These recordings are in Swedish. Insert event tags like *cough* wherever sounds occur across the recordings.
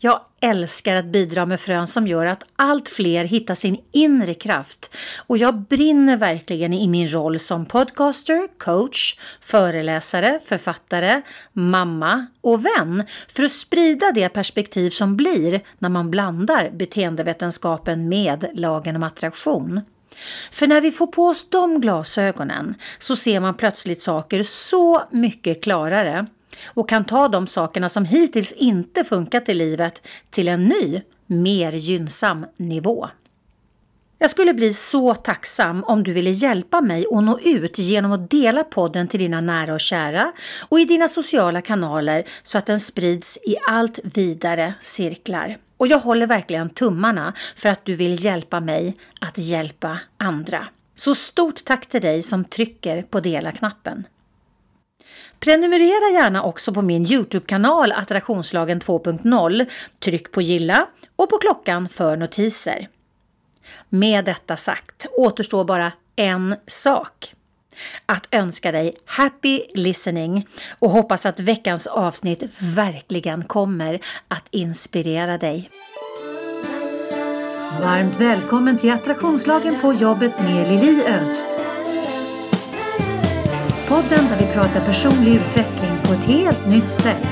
Jag älskar att bidra med frön som gör att allt fler hittar sin inre kraft och jag brinner verkligen i min roll som podcaster, coach, föreläsare, författare, mamma och vän för att sprida det perspektiv som blir när man blandar beteendevetenskapen med lagen om attraktion. För när vi får på oss de glasögonen så ser man plötsligt saker så mycket klarare och kan ta de sakerna som hittills inte funkat i livet till en ny, mer gynnsam nivå. Jag skulle bli så tacksam om du ville hjälpa mig att nå ut genom att dela podden till dina nära och kära och i dina sociala kanaler så att den sprids i allt vidare cirklar. Och jag håller verkligen tummarna för att du vill hjälpa mig att hjälpa andra. Så stort tack till dig som trycker på dela-knappen. Prenumerera gärna också på min Youtube-kanal Attraktionslagen 2.0. Tryck på gilla och på klockan för notiser. Med detta sagt återstår bara en sak. Att önska dig happy listening och hoppas att veckans avsnitt verkligen kommer att inspirera dig. Varmt välkommen till Attraktionslagen på jobbet med Lili Öst. Podden där vi pratar personlig utveckling på ett helt nytt sätt.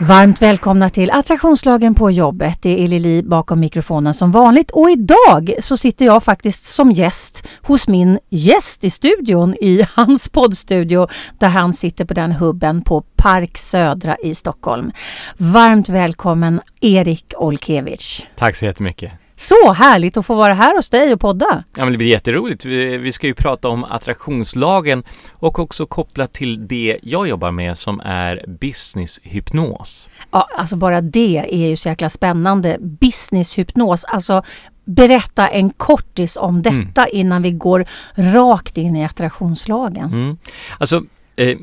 Varmt välkomna till Attraktionslagen på jobbet. Det är Lili bakom mikrofonen som vanligt och idag så sitter jag faktiskt som gäst hos min gäst i studion i *laughs* hans poddstudio där han sitter på den hubben på Park Södra i Stockholm. Varmt välkommen Erik Olkevich. Tack så jättemycket. Så härligt att få vara här hos dig och podda. Ja, men det blir jätteroligt. Vi, vi ska ju prata om attraktionslagen och också kopplat till det jag jobbar med som är businesshypnos. Ja, alltså bara det är ju så jäkla spännande. Businesshypnos, alltså berätta en kortis om detta mm. innan vi går rakt in i attraktionslagen. Mm. Alltså, eh,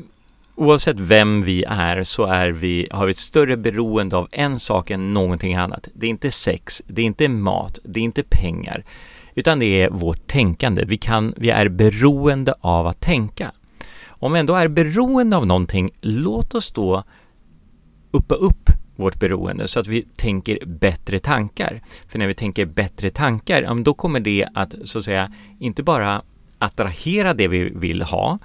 oavsett vem vi är så är vi, har vi ett större beroende av en sak än någonting annat. Det är inte sex, det är inte mat, det är inte pengar, utan det är vårt tänkande. Vi, kan, vi är beroende av att tänka. Om vi ändå är beroende av någonting, låt oss då uppa upp vårt beroende så att vi tänker bättre tankar. För när vi tänker bättre tankar, då kommer det att så att säga inte bara attrahera det vi vill ha,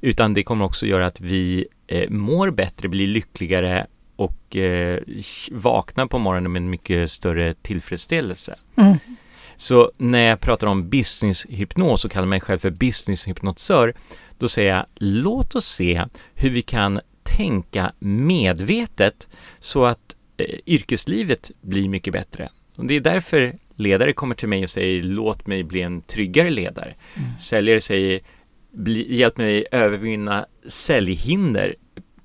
utan det kommer också göra att vi eh, mår bättre, blir lyckligare och eh, vaknar på morgonen med en mycket större tillfredsställelse. Mm. Så när jag pratar om businesshypnos och kallar mig själv för businesshypnotisör, då säger jag låt oss se hur vi kan tänka medvetet så att eh, yrkeslivet blir mycket bättre. Och det är därför ledare kommer till mig och säger låt mig bli en tryggare ledare. Mm. Säljare säger hjälp mig övervinna säljhinder.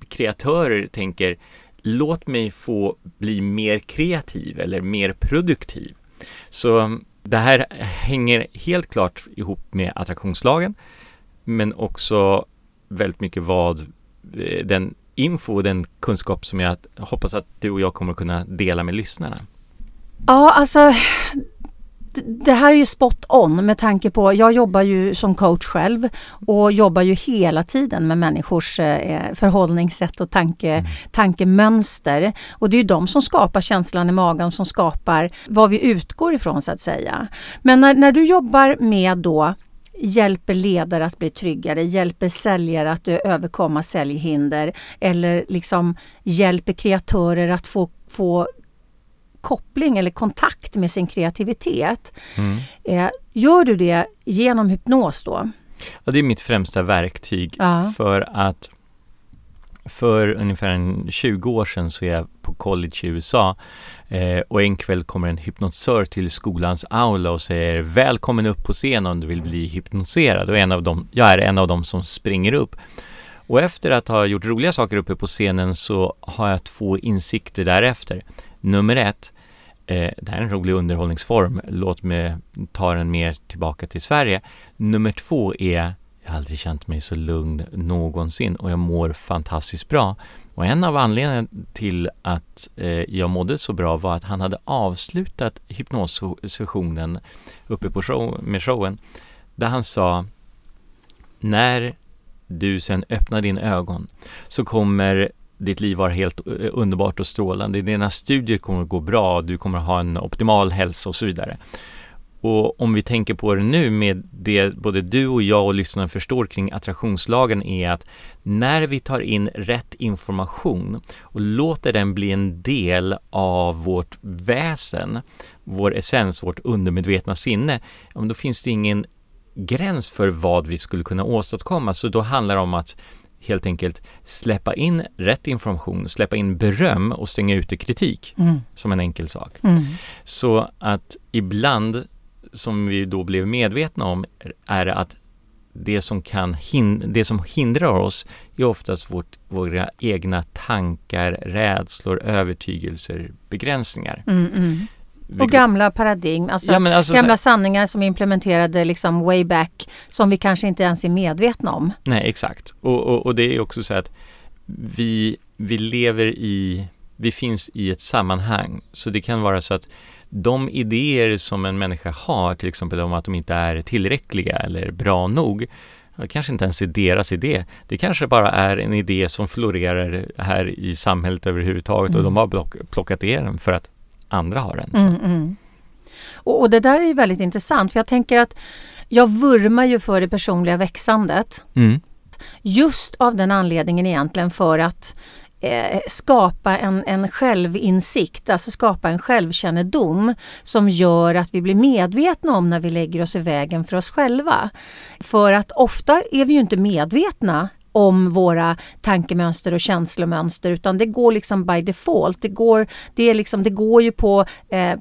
Kreatörer tänker låt mig få bli mer kreativ eller mer produktiv. Så um, det här hänger helt klart ihop med attraktionslagen men också väldigt mycket vad eh, den info och den kunskap som jag hoppas att du och jag kommer kunna dela med lyssnarna. Ja, alltså det här är ju spot on med tanke på, jag jobbar ju som coach själv och jobbar ju hela tiden med människors eh, förhållningssätt och tanke, mm. tankemönster. Och det är ju de som skapar känslan i magen, som skapar vad vi utgår ifrån så att säga. Men när, när du jobbar med då hjälper ledare att bli tryggare, hjälper säljare att överkomma säljhinder eller liksom hjälper kreatörer att få, få koppling eller kontakt med sin kreativitet. Mm. Eh, gör du det genom hypnos då? Ja, det är mitt främsta verktyg ja. för att för ungefär 20 år sedan så är jag på college i USA eh, och en kväll kommer en hypnotisör till skolans aula och säger Välkommen upp på scen om du vill bli hypnotiserad och en av dem, jag är en av dem som springer upp. Och efter att ha gjort roliga saker uppe på scenen så har jag två insikter därefter Nummer ett, eh, det här är en rolig underhållningsform, låt mig ta den mer tillbaka till Sverige. Nummer två är, jag har aldrig känt mig så lugn någonsin och jag mår fantastiskt bra. Och en av anledningarna till att eh, jag mådde så bra var att han hade avslutat hypnossessionen uppe på show, med showen där han sa när du sen öppnar dina ögon så kommer ditt liv var helt eh, underbart och strålande. Dina studier kommer att gå bra, du kommer att ha en optimal hälsa och så vidare. Och om vi tänker på det nu med det både du och jag och lyssnarna förstår kring attraktionslagen är att när vi tar in rätt information och låter den bli en del av vårt väsen, vår essens, vårt undermedvetna sinne, då finns det ingen gräns för vad vi skulle kunna åstadkomma. Så då handlar det om att helt enkelt släppa in rätt information, släppa in beröm och stänga ute kritik mm. som en enkel sak. Mm. Så att ibland, som vi då blev medvetna om, är att det som, kan hin det som hindrar oss är oftast vårt, våra egna tankar, rädslor, övertygelser, begränsningar. Mm, mm. Och gamla paradigm, alltså, ja, alltså gamla så... sanningar som implementerade liksom way back som vi kanske inte ens är medvetna om. Nej, exakt. Och, och, och det är också så att vi, vi lever i, vi finns i ett sammanhang. Så det kan vara så att de idéer som en människa har, till exempel om att de inte är tillräckliga eller bra nog, det kanske inte ens är deras idé. Det kanske bara är en idé som florerar här i samhället överhuvudtaget mm. och de har plockat ner den för att andra har den. Mm, mm. Och, och, det där är väldigt intressant för jag tänker att jag vurmar ju för det personliga växandet. Mm. Just av den anledningen egentligen för att eh, skapa en, en självinsikt, alltså skapa en självkännedom som gör att vi blir medvetna om när vi lägger oss i vägen för oss själva. För att ofta är vi ju inte medvetna om våra tankemönster och känslomönster utan det går liksom by default. Det går, det är liksom, det går ju på eh,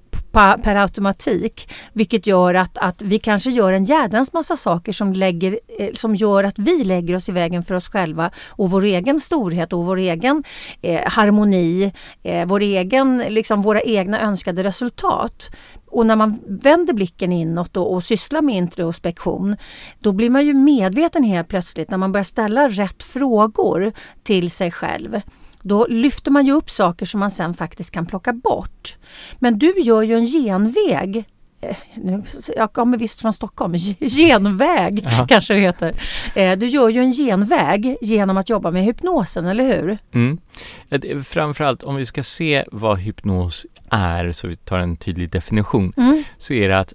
per automatik. Vilket gör att, att vi kanske gör en jädrans massa saker som, lägger, eh, som gör att vi lägger oss i vägen för oss själva och vår egen storhet och vår egen eh, harmoni, eh, vår egen, liksom våra egna önskade resultat. Och när man vänder blicken inåt och, och sysslar med introspektion, då blir man ju medveten helt plötsligt när man börjar ställa rätt frågor till sig själv. Då lyfter man ju upp saker som man sen faktiskt kan plocka bort. Men du gör ju en genväg nu, jag kommer visst från Stockholm, *laughs* genväg ja. kanske det heter. Eh, du gör ju en genväg genom att jobba med hypnosen, eller hur? Mm. Framförallt om vi ska se vad hypnos är, så vi tar en tydlig definition, mm. så är det att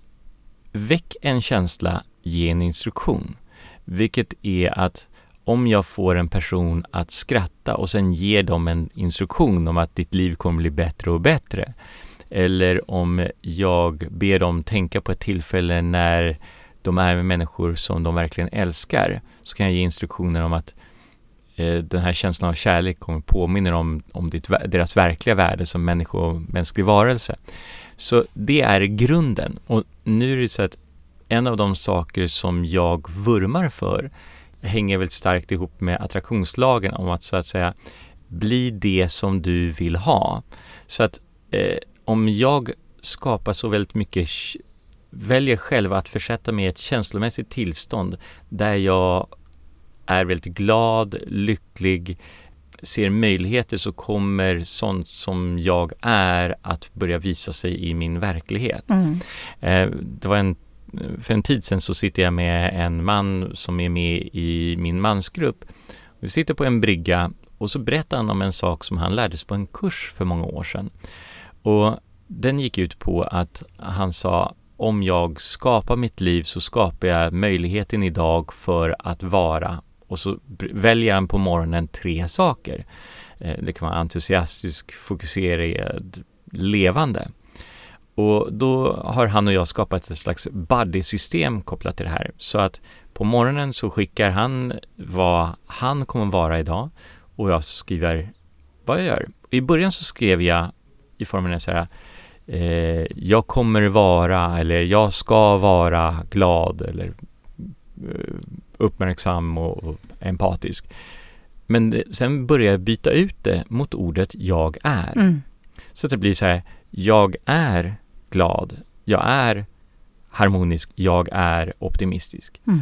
väck en känsla, ge en instruktion. Vilket är att om jag får en person att skratta och sen ger dem en instruktion om att ditt liv kommer bli bättre och bättre. Eller om jag ber dem tänka på ett tillfälle när de är med människor som de verkligen älskar, så kan jag ge instruktioner om att eh, den här känslan av kärlek kommer påminna om, om ditt, deras verkliga värde som människa och mänsklig varelse. Så det är grunden. Och nu är det så att en av de saker som jag vurmar för hänger väldigt starkt ihop med attraktionslagen om att så att säga bli det som du vill ha. Så att eh, om jag skapar så väldigt mycket väljer själv att försätta mig i ett känslomässigt tillstånd där jag är väldigt glad, lycklig, ser möjligheter så kommer sånt som jag är att börja visa sig i min verklighet. Mm. Eh, det var en för en tid sedan så sitter jag med en man som är med i min mansgrupp. Vi sitter på en brygga och så berättar han om en sak som han lärde sig på en kurs för många år sedan. Och den gick ut på att han sa om jag skapar mitt liv så skapar jag möjligheten idag för att vara och så väljer han på morgonen tre saker. Eh, det kan vara entusiastisk, fokuserad, levande. Och då har han och jag skapat ett slags buddy-system kopplat till det här. Så att på morgonen så skickar han vad han kommer vara idag och jag skriver vad jag gör. I början så skrev jag i formen så här eh, jag kommer vara eller jag ska vara glad eller eh, uppmärksam och, och empatisk. Men det, sen började jag byta ut det mot ordet jag är. Mm. Så att det blir så här, jag är glad, jag är harmonisk, jag är optimistisk. Mm.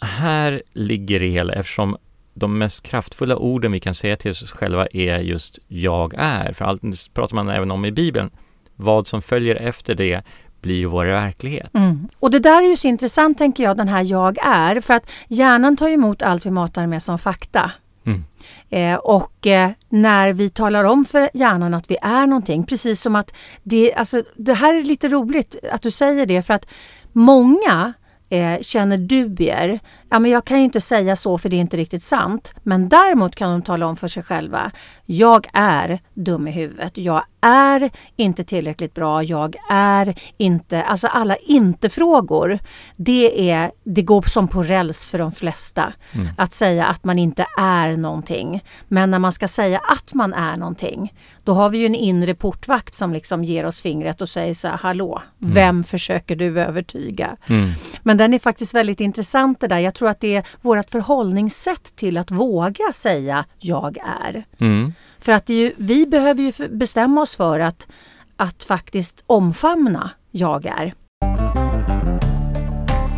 Här ligger det hela, eftersom de mest kraftfulla orden vi kan säga till oss själva är just jag är. För allt pratar man även om i Bibeln. Vad som följer efter det blir vår verklighet. Mm. Och det där är ju så intressant tänker jag, den här jag är. För att hjärnan tar emot allt vi matar med som fakta. Mm. Eh, och eh, när vi talar om för hjärnan att vi är någonting, precis som att det, alltså, det här är lite roligt att du säger det för att många eh, känner dubier. Ja, men jag kan ju inte säga så för det är inte riktigt sant. Men däremot kan de tala om för sig själva. Jag är dum i huvudet. Jag är inte tillräckligt bra. Jag är inte... Alltså alla inte-frågor. Det, är, det går som på räls för de flesta. Mm. Att säga att man inte är någonting. Men när man ska säga att man är någonting. Då har vi ju en inre portvakt som liksom ger oss fingret och säger så här, hallå, Mm. vem försöker du övertyga? Mm. Men den är faktiskt väldigt intressant det där. Jag tror att det är vårt förhållningssätt till att våga säga jag är. Mm. För att ju, vi behöver ju bestämma oss för att, att faktiskt omfamna jag är.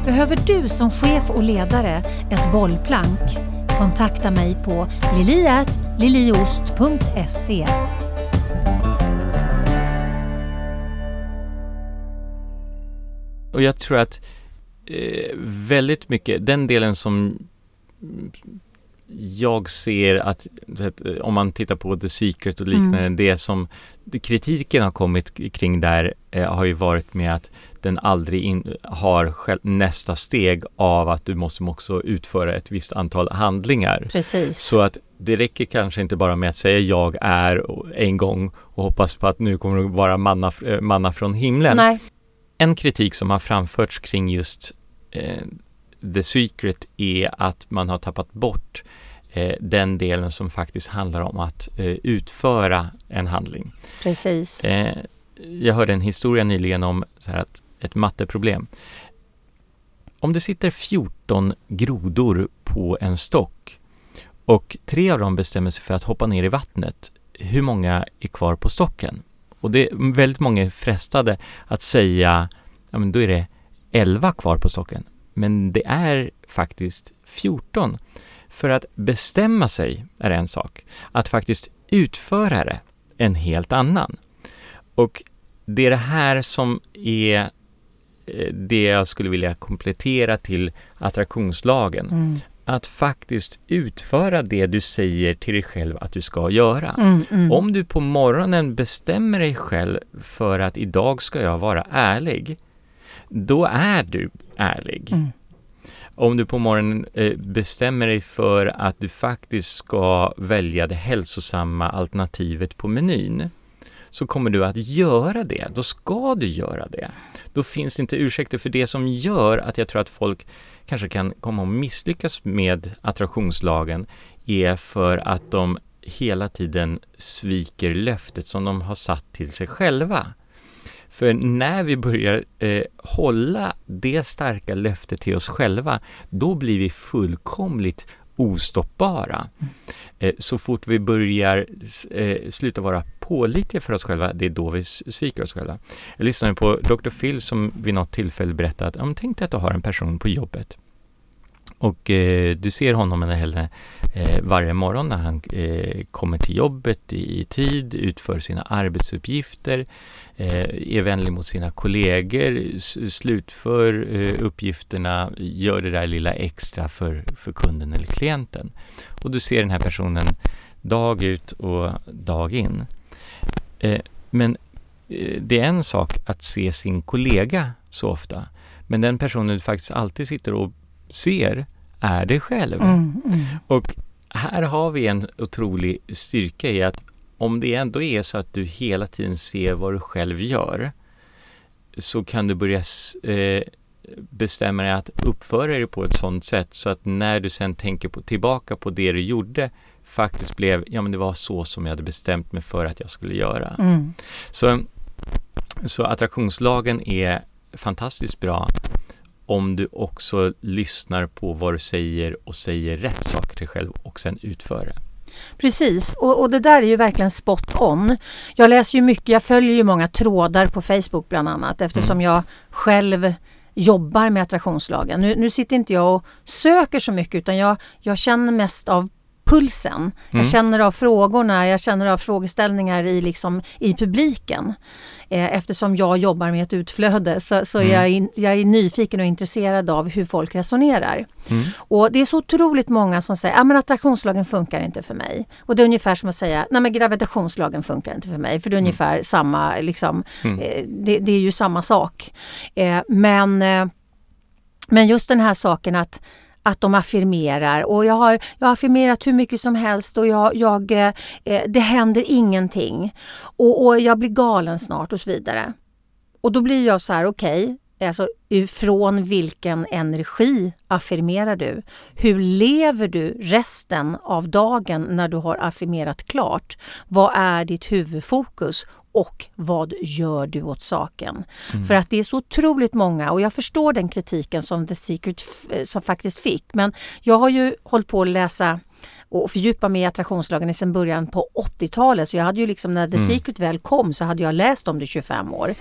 Behöver du som chef och ledare ett bollplank? Kontakta mig på liliatliliost.se Och jag tror att eh, väldigt mycket, den delen som jag ser att, eh, om man tittar på The Secret och liknande, Mm. det som kritiken har kommit kring där eh, har ju varit med att den aldrig in, har själv, nästa steg av att du måste också utföra ett visst antal handlingar. Precis. Så att det räcker kanske inte bara med att säga jag är en gång och hoppas på att nu kommer det vara manna, eh, manna från himlen. Nej. En kritik som har framförts kring just eh, The Secret är att man har tappat bort eh, den delen som faktiskt handlar om att eh, utföra en handling. Precis. Eh, jag hörde en historia nyligen om så här att ett matteproblem. Om det sitter 14 grodor på en stock och tre av dem bestämmer sig för att hoppa ner i vattnet, hur många är kvar på stocken? Och det väldigt många är frestade att säga, ja men då är det 11 kvar på stocken. Men det är faktiskt 14. För att bestämma sig är en sak, att faktiskt utföra det en helt annan. Och det är det här som är eh, det jag skulle vilja komplettera till attraktionslagen. Mm. Att faktiskt utföra det du säger till dig själv att du ska göra. Mm, mm. Om du på morgonen bestämmer dig själv för att idag ska jag vara ärlig, då är du ärlig. Mm. Om du på morgonen eh, bestämmer dig för att du faktiskt ska välja det hälsosamma alternativet på menyn, så kommer du att göra det. Då ska du göra det. Då finns det inte ursäkter för det som gör att jag tror att folk kanske kan komma att misslyckas med attraktionslagen är för att de hela tiden sviker löftet som de har satt till sig själva. För när vi börjar eh, hålla det starka löftet till oss själva, då blir vi fullkomligt ostoppbara. Eh, så fort vi börjar eh, sluta vara pålitliga för oss själva, det är då vi sviker oss själva. Jag lyssnade på Dr. Phil som vid något tillfälle berättade att, tänk dig att du har en person på jobbet och eh, du ser honom eller henne eh, varje morgon när han eh, kommer till jobbet i, i tid, utför sina arbetsuppgifter, eh, är vänlig mot sina kollegor, slutför eh, uppgifterna, gör det där lilla extra för, för kunden eller klienten. Och du ser den här personen dag ut och dag in. Eh, men eh, det är en sak att se sin kollega så ofta, men den personen du faktiskt alltid sitter och ser är dig själv. Mm, mm. Och här har vi en otrolig styrka i att om det ändå är så att du hela tiden ser vad du själv gör så kan du börja eh, bestämma dig att uppföra dig på ett sådant sätt så att när du sen tänker på, tillbaka på det du gjorde faktiskt blev, ja men det var så som jag hade bestämt mig för att jag skulle göra. Mm. Så, så attraktionslagen är fantastiskt bra om du också lyssnar på vad du säger och säger rätt saker till själv och sen utför det. Precis, och, och, det där är ju verkligen spot on. Jag läser ju mycket, jag följer ju många trådar på Facebook bland annat eftersom mm. jag själv jobbar med attraktionslagen. Nu, nu sitter inte jag och söker så mycket utan jag, jag känner mest av pulsen. Mm. Jag känner av frågorna, jag känner av frågeställningar i, liksom, i publiken. Eh, eftersom jag jobbar med ett utflöde så, så mm. jag, är, jag är nyfiken och intresserad av hur folk resonerar. Mm. Och det är så otroligt många som säger att ah, gravitationslagen funkar inte för mig. Och det är ungefär som att säga nej gravitationslagen funkar inte för mig. För det är mm. ungefär samma, liksom, mm. eh, det, det, är ju samma sak. Eh, men, eh, men just den här saken att att de affirmerar och jag har, jag har affirmerat hur mycket som helst och jag, jag eh, eh, det händer ingenting och, och, jag blir galen snart och så vidare. Och då blir jag så här, okej, okay, alltså från vilken energi affirmerar du? Hur lever du resten av dagen när du har affirmerat klart? Vad är ditt huvudfokus och vad gör du åt saken? Mm. För att det är så otroligt många och jag förstår den kritiken som The Secret som faktiskt fick men jag har ju hållit på att läsa och fördjupa mig i attraktionslagen sedan början på 80-talet. Så jag hade ju liksom när The mm. Secret väl kom så hade jag läst om det 25 år.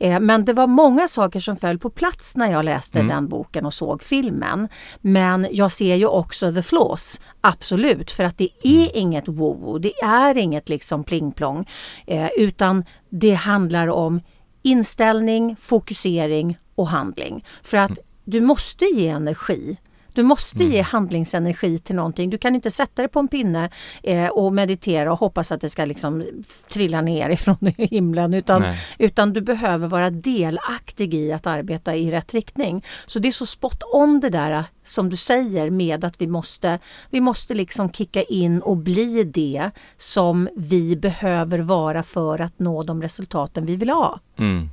Eh, men det var många saker som föll på plats när jag läste mm. den boken och såg filmen. Men jag ser ju också the flaws, absolut, för att det är mm. inget wow, det är inget liksom pling-plong, eh, utan det handlar om inställning, fokusering och handling. För att mm. du måste ge energi du måste mm. ge handlingsenergi till någonting. Du kan inte sätta dig på en pinne eh, och meditera och hoppas att det ska liksom trilla ner *laughs* ifrån himlen utan, utan du behöver vara delaktig i att arbeta i rätt riktning. Så det är så spot on det där som du säger med att vi måste, vi måste liksom kicka in och bli det som vi behöver vara för att nå de resultaten vi vill ha. Mm.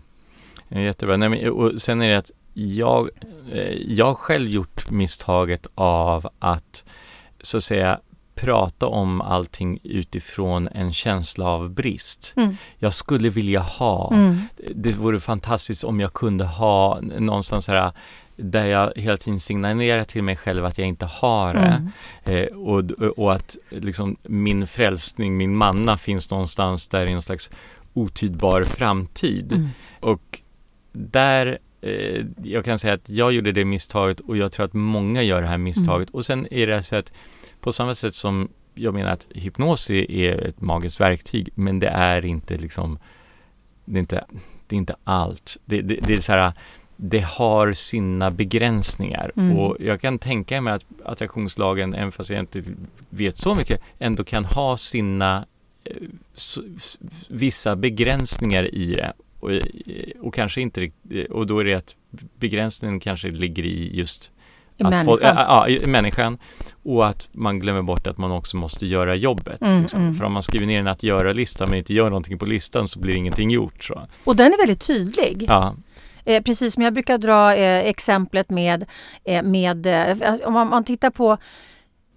Jättebra. Nej, men, och sen är det att jag, eh, jag har själv gjort misstaget av att så att säga prata om allting utifrån en känsla av brist. Mm. Jag skulle vilja ha, mm. det vore fantastiskt om jag kunde ha någonstans här där jag hela tiden signalerar till mig själv att jag inte har det. Mm. Eh, och, och att liksom min frälsning, min manna finns någonstans där i en slags otydbar framtid. Mm. Och där eh, jag kan säga att jag gjorde det misstaget och jag tror att många gör det här misstaget. Mm. Och sen är det så att på samma sätt som jag menar att hypnos är ett magiskt verktyg, men det är inte liksom, det är inte, det är inte allt. Det, det, det är så här, det har sina begränsningar mm. och jag kan tänka mig att attraktionslagen, även fast jag inte vet så mycket, ändå kan ha sina eh, vissa begränsningar i det och, och kanske inte och då är det att begränsningen kanske ligger i just i människan. Få, ja, i människan och att man glömmer bort att man också måste göra jobbet. Mm, liksom. mm. För om man skriver ner en att göra-lista men inte gör någonting på listan så blir ingenting gjort. Så. Och den är väldigt tydlig. Ja. Eh, precis som jag brukar dra eh, exemplet med, eh, med eh, om man, man, tittar på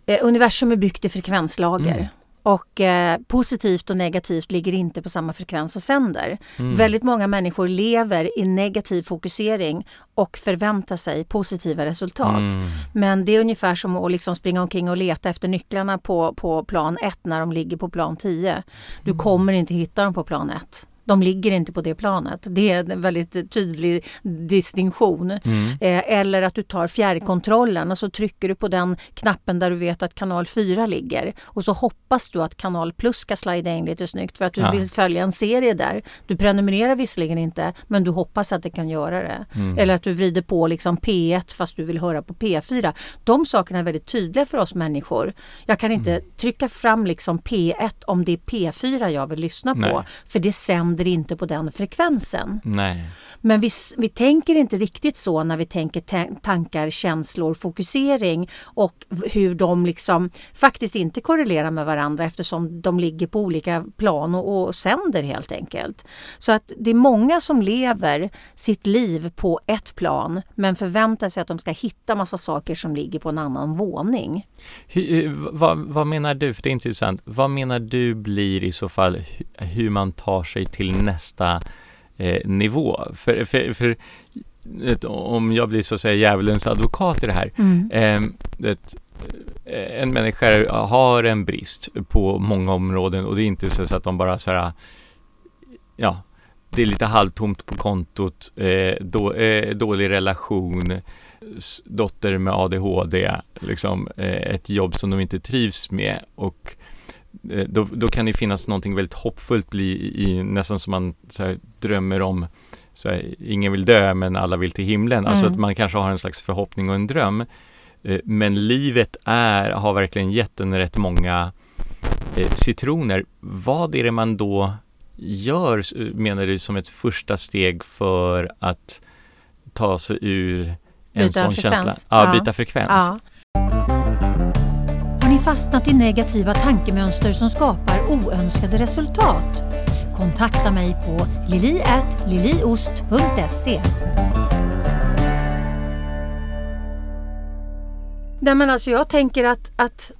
eh, universum är byggt i frekvenslager. Mm. Och eh, positivt och negativt ligger inte på samma frekvens och sänder. Mm. Väldigt många människor lever i negativ fokusering och förväntar sig positiva resultat. Mm. Men det är ungefär som att liksom springa omkring och leta efter nycklarna på, på plan 1 när de ligger på plan 10. Du mm. kommer inte hitta dem på plan 1 de ligger inte på det planet. Det är en väldigt tydlig distinktion. Mm. Eh, eller att du tar fjärrkontrollen och så trycker du på den knappen där du vet att kanal 4 ligger och så hoppas du att kanal plus ska slida in lite snyggt för att du ja. vill följa en serie där. Du prenumererar visserligen inte men du hoppas att det kan göra det. Mm. Eller att du vrider på liksom P1 fast du vill höra på P4. De sakerna är väldigt tydliga för oss människor. Jag kan inte mm. trycka fram liksom P1 om det är P4 jag vill lyssna Nej. på för det sänder sänder inte på den frekvensen. Nej. Men vi, vi tänker inte riktigt så när vi tänker tankar, känslor, fokusering och hur de liksom faktiskt inte korrelerar med varandra eftersom de ligger på olika plan och, och sänder helt enkelt. Så att det är många som lever sitt liv på ett plan men förväntar sig att de ska hitta massa saker som ligger på en annan våning. Hur, vad, vad menar du, för det är intressant, vad menar du blir i så fall hur man tar sig till till nästa eh, nivå. För, för, för ett, om jag blir så att säga djävulens advokat i det här. Mm. Eh, ett, en människa har en brist på många områden och det är inte så att de bara så här, ja, det är lite halvtomt på kontot, eh, då, eh, dålig relation, dotter med ADHD, liksom eh, ett jobb som de inte trivs med och då, då kan det finnas någonting väldigt hoppfullt bli i, nästan som man här, drömmer om så här, ingen vill dö men alla vill till himlen. Alltså Mm. att man kanske har en slags förhoppning och en dröm. Eh, Men livet är, har verkligen gett en rätt många eh, citroner. Vad är det man då gör, menar du, som ett första steg för att ta sig ur en Byta sån frekvens. känsla? Ja, Ja. byta frekvens. Ja. Ni fastnat i negativa tankemönster som skapar oönskade resultat? Kontakta mig på lili.liliost.se Nej men alltså jag tänker att, att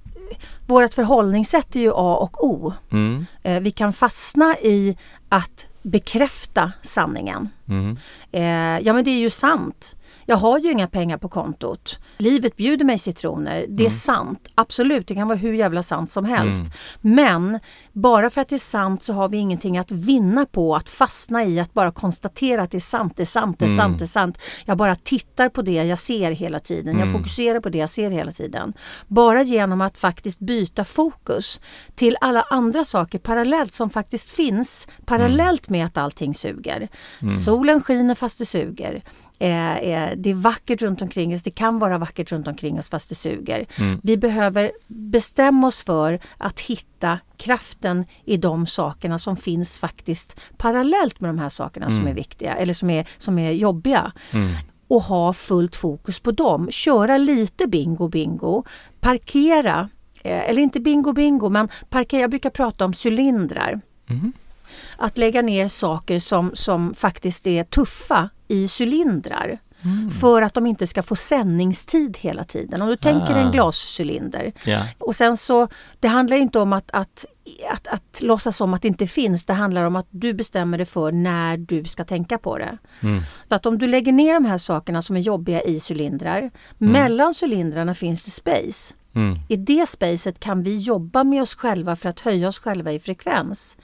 vårt förhållningssätt är ju A och O. Mm, Eh, vi kan fastna i att bekräfta sanningen. mm, Eh, ja men det är ju sant. Jag har ju inga pengar på kontot. Livet bjuder mig citroner. Det är sant. Absolut, det kan vara hur jävla sant som helst. Men bara för att det är sant så har vi ingenting att vinna på att fastna i att bara konstatera att det är sant, det är sant, det är sant, det är sant. Jag bara tittar på det jag ser hela tiden. Jag fokuserar på det jag ser hela tiden. Bara genom att faktiskt byta fokus till alla andra saker parallellt som faktiskt finns parallellt med att allting suger. Solen skiner fast det suger. Eh, eh, det är vackert runt omkring oss, det kan vara vackert runt omkring oss fast det suger. Vi behöver bestämma oss för att hitta kraften i de sakerna som finns faktiskt parallellt med de här sakerna som är viktiga eller som är, som är jobbiga och ha fullt fokus på dem. Köra lite bingo bingo, parkera, eh, eller inte bingo bingo men parkera, jag brukar prata om cylindrar. Mhm. Att lägga ner saker som, som faktiskt är tuffa i cylindrar. För att de inte ska få sändningstid hela tiden. Om du tänker en Ah. glascylinder. ja. Och sen så, det handlar inte om att, att, att, att låtsas som att det inte finns. Det handlar om att du bestämmer dig för när du ska tänka på det. Mm. Att om du lägger ner de här sakerna som är jobbiga i cylindrar. Mellan cylindrarna finns det space. Mm. I det spacet kan vi jobba med oss själva för att höja oss själva i frekvens.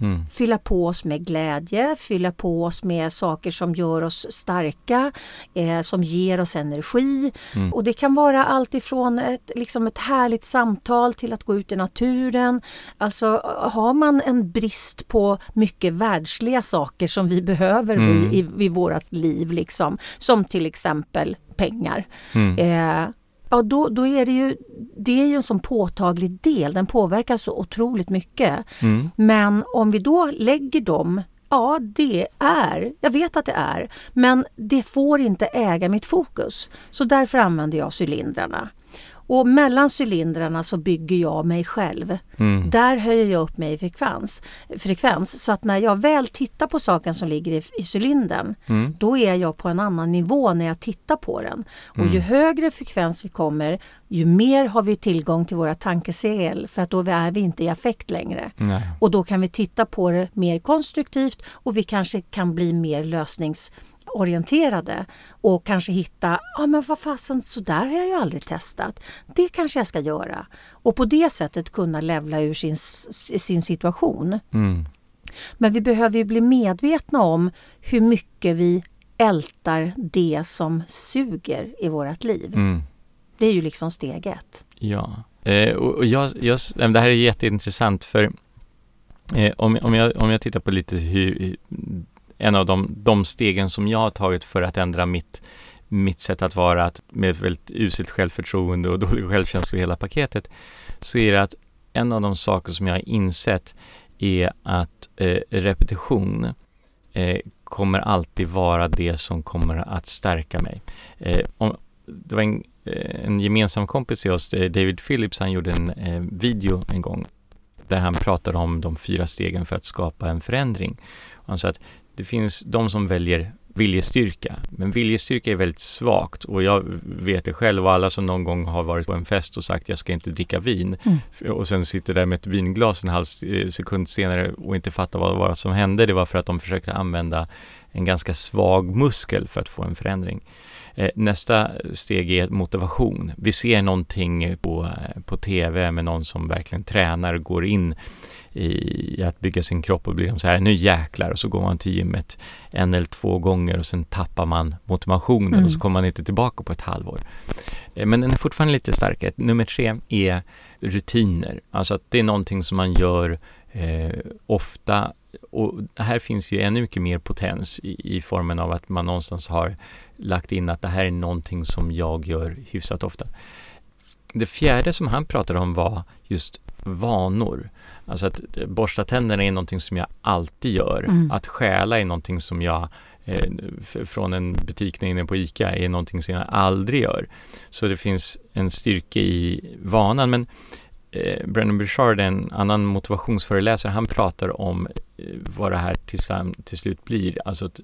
Mm. Fylla på oss med glädje, fylla på oss med saker som gör oss starka, eh, som ger oss energi. Mm. Och det kan vara allt ifrån ett, liksom ett härligt samtal till att gå ut i naturen. Alltså har man en brist på mycket världsliga saker som vi behöver Mm. i, i, i vårt liv, liksom, som till exempel pengar. Mm. Eh, ja, då, då är det ju, det är ju en sån påtaglig del, den påverkar så otroligt mycket. Mm. Men om vi då lägger dem, ja det är, jag vet att det är, men det får inte äga mitt fokus. Så därför använder jag cylindrarna. Och mellan cylindrarna så bygger jag mig själv. Mm. Där höjer jag upp mig i frekvens, frekvens. Så att när jag väl tittar på saken som ligger i, i cylindern, Mm. då är jag på en annan nivå när jag tittar på den. Och Mm. ju högre frekvens vi kommer, ju mer har vi tillgång till våra tankesegel för att då är vi inte i affekt längre. Nej. Och då kan vi titta på det mer konstruktivt och vi kanske kan bli mer lösningsorienterade och kanske hitta, ja men vad fasen, så där har jag ju aldrig testat. Det kanske jag ska göra. Och på det sättet kunna levla ur sin, sin situation. Mm. Men vi behöver ju bli medvetna om hur mycket vi ältar det som suger i vårt liv. Mm. Det är ju liksom steg ett. Ja, eh, och, jag, jag, det här är jätteintressant för eh, om, om, jag, om jag tittar på lite hur, en av de, de stegen som jag har tagit för att ändra mitt, mitt sätt att vara, att med väldigt uselt självförtroende och *laughs* dålig självkänsla i hela paketet, så är det att en av de saker som jag har insett är att eh, repetition eh, kommer alltid vara det som kommer att stärka mig. Eh, om, det var en, eh, en gemensam kompis till oss, eh, David Phillips, han gjorde en eh, video en gång där han pratade om de fyra stegen för att skapa en förändring. Han sa att det finns de som väljer viljestyrka, men viljestyrka är väldigt svagt och jag vet det själv och alla som någon gång har varit på en fest och sagt jag ska inte dricka vin Mm. och sen sitter där med ett vinglas en halv sekund senare och inte fattar vad, vad som hände. Det var för att de försökte använda en ganska svag muskel för att få en förändring. Eh, nästa steg är motivation. Vi ser någonting på, på TV med någon som verkligen tränar och går in i att bygga sin kropp och blir så här, nu jäklar, och så går man till gymmet en eller två gånger och sen tappar man motivationen mm. och så mm. kommer man inte tillbaka på ett halvår. Eh, men den är fortfarande lite starkare. Nummer tre är rutiner, alltså att det är någonting som man gör eh, ofta och här finns ju ännu mycket mer potens i, i formen av att man någonstans har lagt in att det här är någonting som jag gör hyfsat ofta. Det fjärde som han pratade om var just vanor. Alltså att borsta tänderna är någonting som jag alltid gör. Mm. Att stjäla är någonting som jag eh, från en butik inne på ICA är någonting som jag aldrig gör. Så det finns en styrka i vanan. Men eh, Brennan Burchard, en annan motivationsföreläsare, han pratar om eh, vad det här till, till slut blir. Alltså att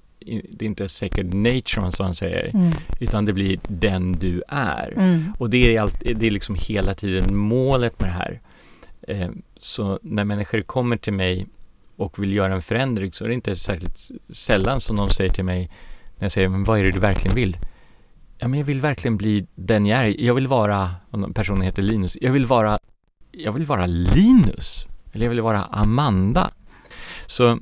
det är inte second nature som han säger, mm. utan det blir den du är. Mm. Och det är, allt, det är liksom hela tiden målet med det här. Eh, så när människor kommer till mig och vill göra en förändring så är det inte särskilt sällan som de säger till mig när jag säger men vad är det du verkligen vill? Ja, men jag vill verkligen bli den jag är. Jag vill vara, om personen heter Linus, jag vill vara, jag vill vara Linus. Eller jag vill vara Amanda. Så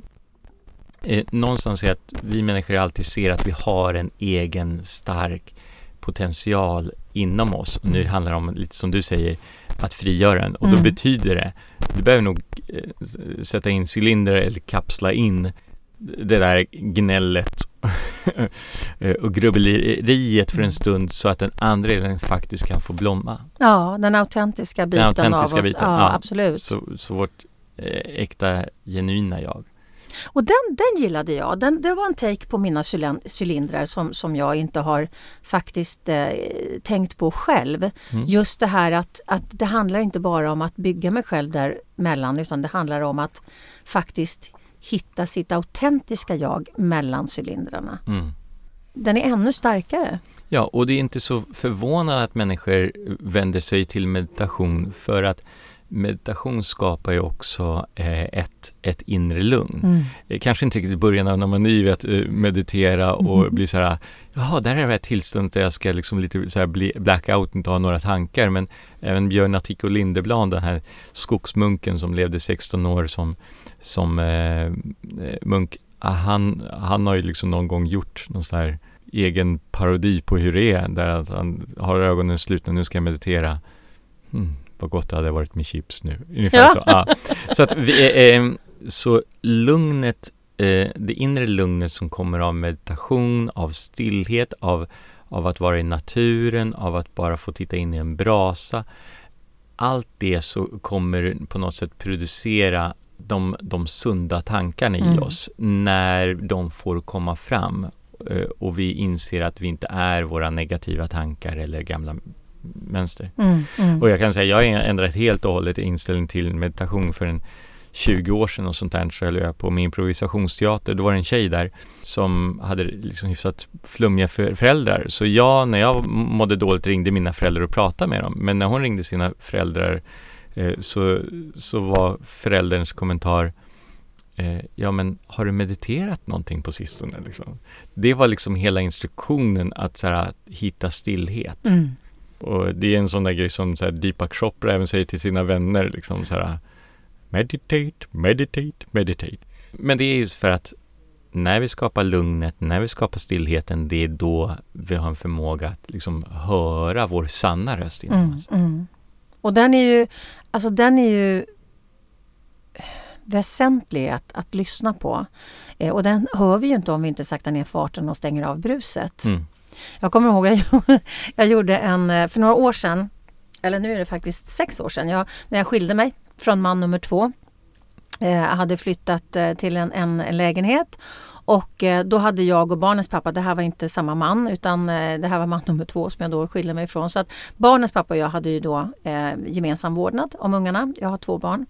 eh, någonstans är att vi människor alltid ser att vi har en egen stark potential inom oss. Och nu handlar det om, lite som du säger, att frigöra den. Och då mm. betyder det, du behöver nog eh, sätta in cylinder eller kapsla in det där gnället *laughs* och grubbleriet för en stund så att den andra delen faktiskt kan få blomma. Ja, den autentiska biten den autentiska av oss. Biten, ja, ja, absolut. Så, så vårt eh, äkta, genuina jag. Och den, den gillade jag. Den, det var en take på mina cylindrar som, som jag inte har faktiskt eh, tänkt på själv. Mm. Just det här att, att det handlar inte bara om att bygga mig själv däremellan utan det handlar om att faktiskt hitta sitt autentiska jag mellan cylindrarna. Mm. Den är ännu starkare. Ja, och det är inte så förvånande att människor vänder sig till meditation för att meditation skapar ju också eh, ett, ett inre lugn. Mm. Eh, kanske inte riktigt i början när man är ny att eh, meditera och mm. blir så här, jaha, där är det här tillståndet där jag ska liksom lite så här bli blackout, inte ha några tankar. Men även Björn Attico Lindeblad, den här skogsmunken som levde 16 år som, som eh, munk, ah, han, han har ju liksom någon gång gjort någon sån här egen parodi på hur det är, där han har ögonen slutna, nu ska jag meditera. Hmm vad gott det hade varit med chips nu. Ungefär ja. så. Ja. Så, att vi, eh, så lugnet, eh, det inre lugnet som kommer av meditation, av stillhet, av, av att vara i naturen, av att bara få titta in i en brasa. Allt det så kommer på något sätt producera de, de sunda tankarna i mm. oss när de får komma fram eh, och vi inser att vi inte är våra negativa tankar eller gamla mönster. Mm, mm. Och jag kan säga, jag har ändrat helt och hållet inställning till meditation för en 20 år sedan och sånt där så höll jag på med improvisationsteater. Då var det en tjej där som hade liksom hyfsat flummiga föräldrar. Så jag, när jag mådde dåligt, ringde mina föräldrar och pratade med dem. Men när hon ringde sina föräldrar eh, så, så var förälderns kommentar eh, Ja men har du mediterat någonting på sistone? Liksom? Det var liksom hela instruktionen att så här, hitta stillhet. Mm. Och det är en sån där grej som så här, Deepak Chopra även säger till sina vänner liksom så här Meditate, meditate, meditate. Men det är just för att när vi skapar lugnet, när vi skapar stillheten, det är då vi har en förmåga att liksom höra vår sanna röst inom mm, oss. Mm. Och den är ju, alltså den är ju väsentlig att, att lyssna på. Eh, och den hör vi ju inte om vi inte saktar ner farten och stänger av bruset. Mm. Jag kommer ihåg att jag, jag gjorde en, eh, för några år sedan, eller nu är det faktiskt sex år sedan, jag, när jag skilde mig från man nummer två. Jag hade flyttat eh, till en, en lägenhet och då hade jag och barnens pappa, det här var inte samma man utan det här var man *laughs* nummer två som jag då skilde mig ifrån. Så att barnens pappa och jag hade ju då eh, gemensam vårdnad om ungarna. Jag har två barn.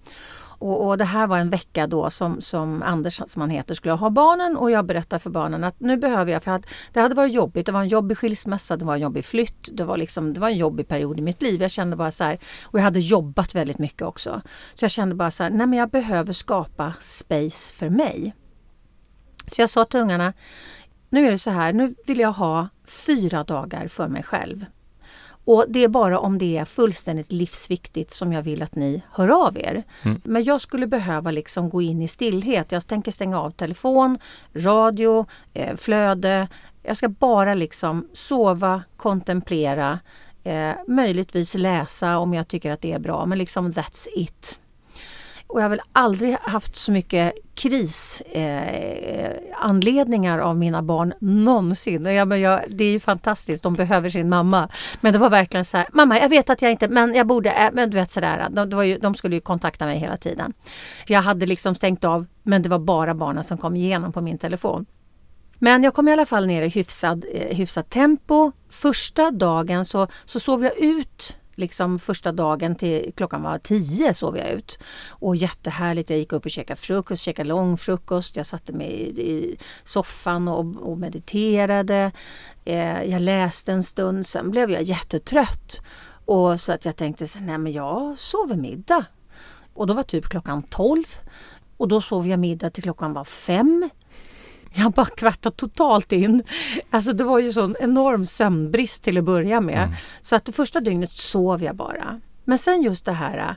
Och, och, det här var en vecka då som, som Anders, som han heter, skulle ha barnen och jag berättade för barnen att nu behöver jag, för att det hade varit jobbigt. Det var en jobbig skilsmässa, det var en jobbig flytt, det var, liksom, det var en jobbig period i mitt liv. Jag kände bara så här, och jag hade jobbat väldigt mycket också. Så jag kände bara så här, nej men jag behöver skapa space för mig. Så jag sa till ungarna, nu är det så här, nu vill jag ha fyra dagar för mig själv. Och det är bara om det är fullständigt livsviktigt som jag vill att ni hör av er. Mm. Men jag skulle behöva liksom gå in i stillhet. Jag tänker stänga av telefon, radio, eh, flöde. Jag ska bara liksom sova, kontemplera, eh, möjligtvis läsa om jag tycker att det är bra. Men liksom that's it. Och jag har väl aldrig haft så mycket krisanledningar eh, av mina barn någonsin. Jag, men jag, det är ju fantastiskt, de behöver sin mamma. Men det var verkligen så här, mamma jag vet att jag inte, men jag borde, äh, men du vet sådär. De, det var ju, de skulle ju kontakta mig hela tiden. För jag hade liksom stängt av, men det var bara barnen som kom igenom på min telefon. Men jag kom i alla fall ner i hyfsad, eh, hyfsat tempo. Första dagen så, så sov jag ut liksom första dagen till klockan var tio sov jag ut. Och jättehärligt, jag gick upp och käkade frukost, käkade långfrukost. Jag satte mig i, i soffan och, och mediterade. Eh, jag läste en stund, sen blev jag jättetrött. Och så att jag tänkte, så, nej men jag sover middag. Och då var typ klockan tolv. Och då sov jag middag till klockan var fem. Jag bara kvartade totalt in. Alltså det var ju sån enorm sömnbrist till att börja med. Mm. Så att det första dygnet sov jag bara. Men sen just det här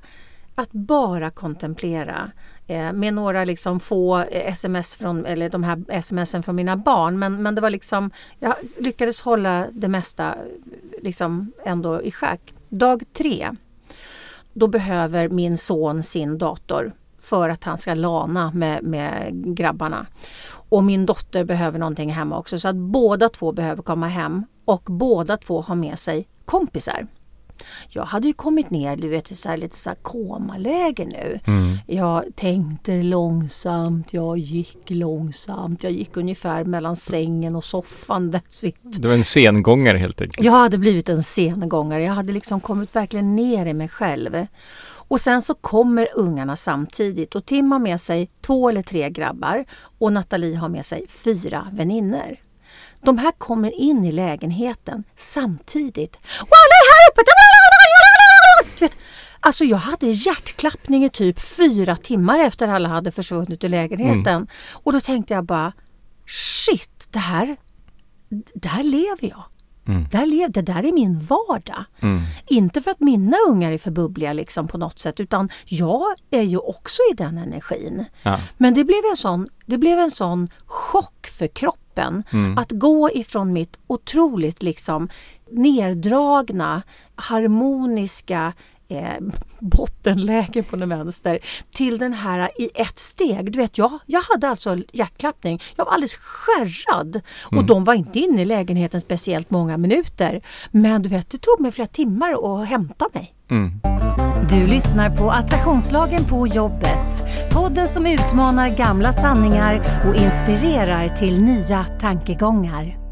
att bara kontemplera eh, med några liksom få sms från, eller de här smsen från mina barn. Men, men det var liksom, jag lyckades hålla det mesta liksom ändå i schack. Dag tre, då behöver min son sin dator för att han ska lana med, med grabbarna. Och min dotter behöver någonting hemma också så att båda två behöver komma hem och båda två har med sig kompisar. Jag hade ju kommit ner du vet, så här, lite så här komaläge nu. Mm. Jag tänkte långsamt, jag gick långsamt. Jag gick ungefär mellan sängen och soffan. That's it. Du var en sengångare helt enkelt? Jag hade blivit en sengångare. Jag hade liksom kommit verkligen ner i mig själv. Och sen så kommer ungarna samtidigt och Tim har med sig två eller tre grabbar och Nathalie har med sig fyra vänner. De här kommer in i lägenheten samtidigt. Alltså jag hade hjärtklappning i typ fyra timmar efter alla hade försvunnit ur lägenheten. Mm. Och då tänkte jag bara Shit, det här, det här lever jag. Mm. Där lev, det där är min vardag. Mm. Inte för att mina ungar är för bubbliga liksom på något sätt utan jag är ju också i den energin. Ja. Men det blev, en sån, det blev en sån chock för kroppen mm. att gå ifrån mitt otroligt liksom neddragna, harmoniska eh, bottenläge på den vänster till den här i ett steg. Du vet, jag, jag hade alltså hjärtklappning. Jag var alldeles skärrad och mm. de var inte inne i lägenheten speciellt många minuter. Men du vet, det tog mig flera timmar att hämta mig. Mm. Du lyssnar på Attraktionslagen på jobbet. Podden som utmanar gamla sanningar och inspirerar till nya tankegångar.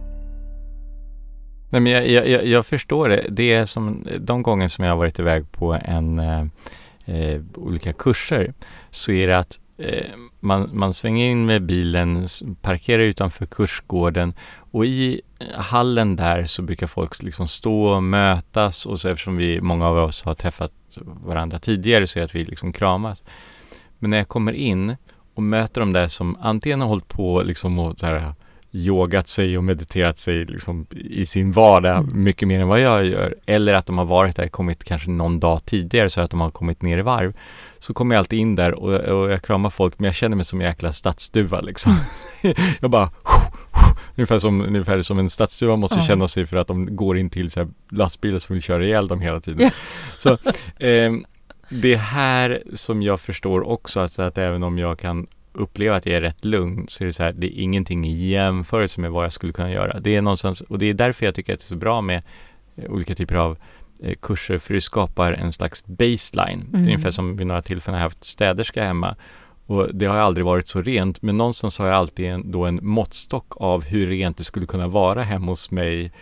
Nej, men jag, jag, jag, förstår det. Det är som de gånger som jag har varit iväg på en eh, eh olika kurser så är det att eh, man, man svänger in med bilen, parkerar utanför kursgården och i eh, hallen där så brukar folk liksom stå och mötas och så eftersom vi, många av oss har träffat varandra tidigare så är det att vi liksom kramas. Men när jag kommer in och möter de där som antingen har hållit på liksom och så här yogat sig och mediterat sig liksom i sin vardag mm. mycket mer än vad jag gör. Eller att de har varit där, kommit kanske någon dag tidigare så att de har kommit ner i varv. Så kommer jag alltid in där och, och jag kramar folk men jag känner mig som en jäkla stadsduva liksom. *laughs* Jag bara Ungefär som, ungefär som en stadsduva måste mm. känna sig för att de går in till så här lastbilar som vill köra ihjäl dem hela tiden. så eh, det här som jag förstår också, alltså att även om jag kan uppleva att jag är rätt lugn så är det så här, det är ingenting i jämförelse med vad jag skulle kunna göra. Det är någonstans, och det är därför jag tycker att det är så bra med eh, olika typer av eh, kurser, för det skapar en slags baseline. Mm. Det är mm. ungefär som vid några tillfällen har jag haft städerska hemma och det har aldrig varit så rent, men någonstans har jag alltid en, då en måttstock av hur rent det skulle kunna vara hemma hos mig.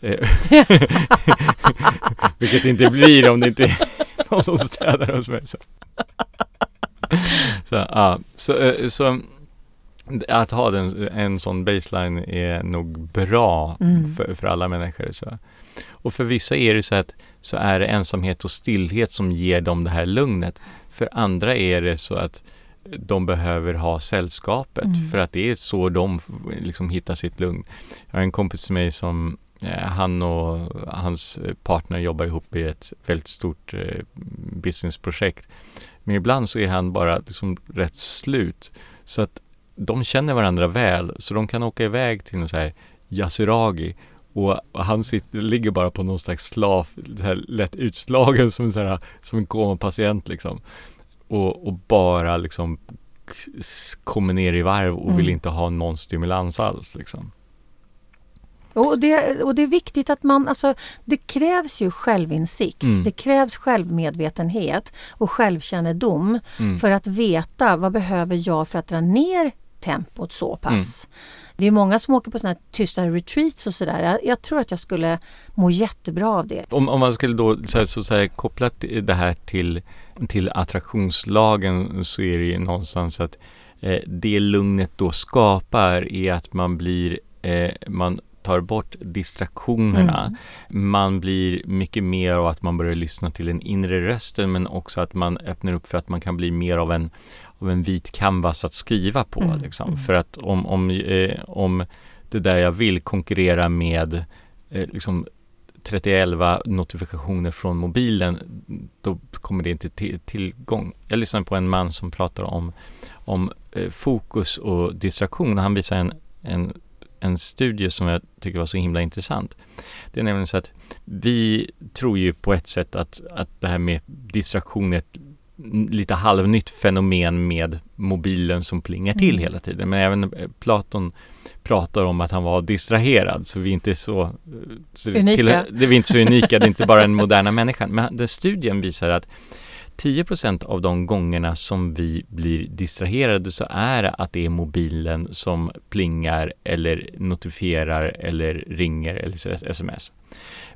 Eh, *laughs* vilket det inte blir om det inte är *laughs* någon som städar hos mig. Så *laughs* så, ja, så, eh, så att ha den, en sån baseline är nog bra mm. för, för alla människor. Så. Och för vissa är det så att så är det ensamhet och stillhet som ger dem det här lugnet. För andra är det så att de behöver ha sällskapet Mm. för att det är så de liksom hittar sitt lugn. Jag har en kompis till mig som han och hans eh, partner jobbar ihop i ett väldigt stort eh, businessprojekt. Men ibland så är han bara liksom rätt slut. Så att de känner varandra väl så de kan åka iväg till en så här Yasuragi och han sitter, ligger bara på någon slags slav, här lätt utslagen som, en så här, som en komapatient liksom. Och, och bara liksom kommer ner i varv och vill Mm. inte ha någon stimulans alls liksom. Och det, och det är viktigt att man, alltså det krävs ju självinsikt, Mm. det krävs självmedvetenhet och självkännedom Mm. för att veta vad behöver jag för att dra ner tempot så pass. Mm. Det är många som åker på sådana här tysta retreats och sådär. Jag, jag tror att jag skulle må jättebra av det. Om, om man skulle då så här, så så här, koppla det här till, till attraktionslagen så är det ju någonstans att eh, det lugnet då skapar är att man blir, eh, man tar bort distraktionerna. Mm. Man blir mycket mer av att man börjar lyssna till den inre rösten men också att man öppnar upp för att man kan bli mer av en, av en vit canvas att skriva på. Mm, Liksom. mm. För att om, om, eh, om det där jag vill konkurrera med eh, liksom 3011 notifikationer från mobilen, då kommer det inte till tillgång. Jag lyssnade på en man som pratar om, om eh, fokus och distraktion. Han visar en, en, en studie som jag tycker var så himla intressant. Det är nämligen så att vi tror ju på ett sätt att, att det här med distraktion är ett lite halvnytt fenomen med mobilen som plingar till Mm. hela tiden. Men även eh, Platon pratar om att han var distraherad så vi är inte så, eh, så Unika. tillhör- det är inte så unika, det är inte bara den moderna människan. Men den studien visar att 10% av de gångerna som vi blir distraherade så är det att det är mobilen som plingar eller notifierar eller ringer eller sms.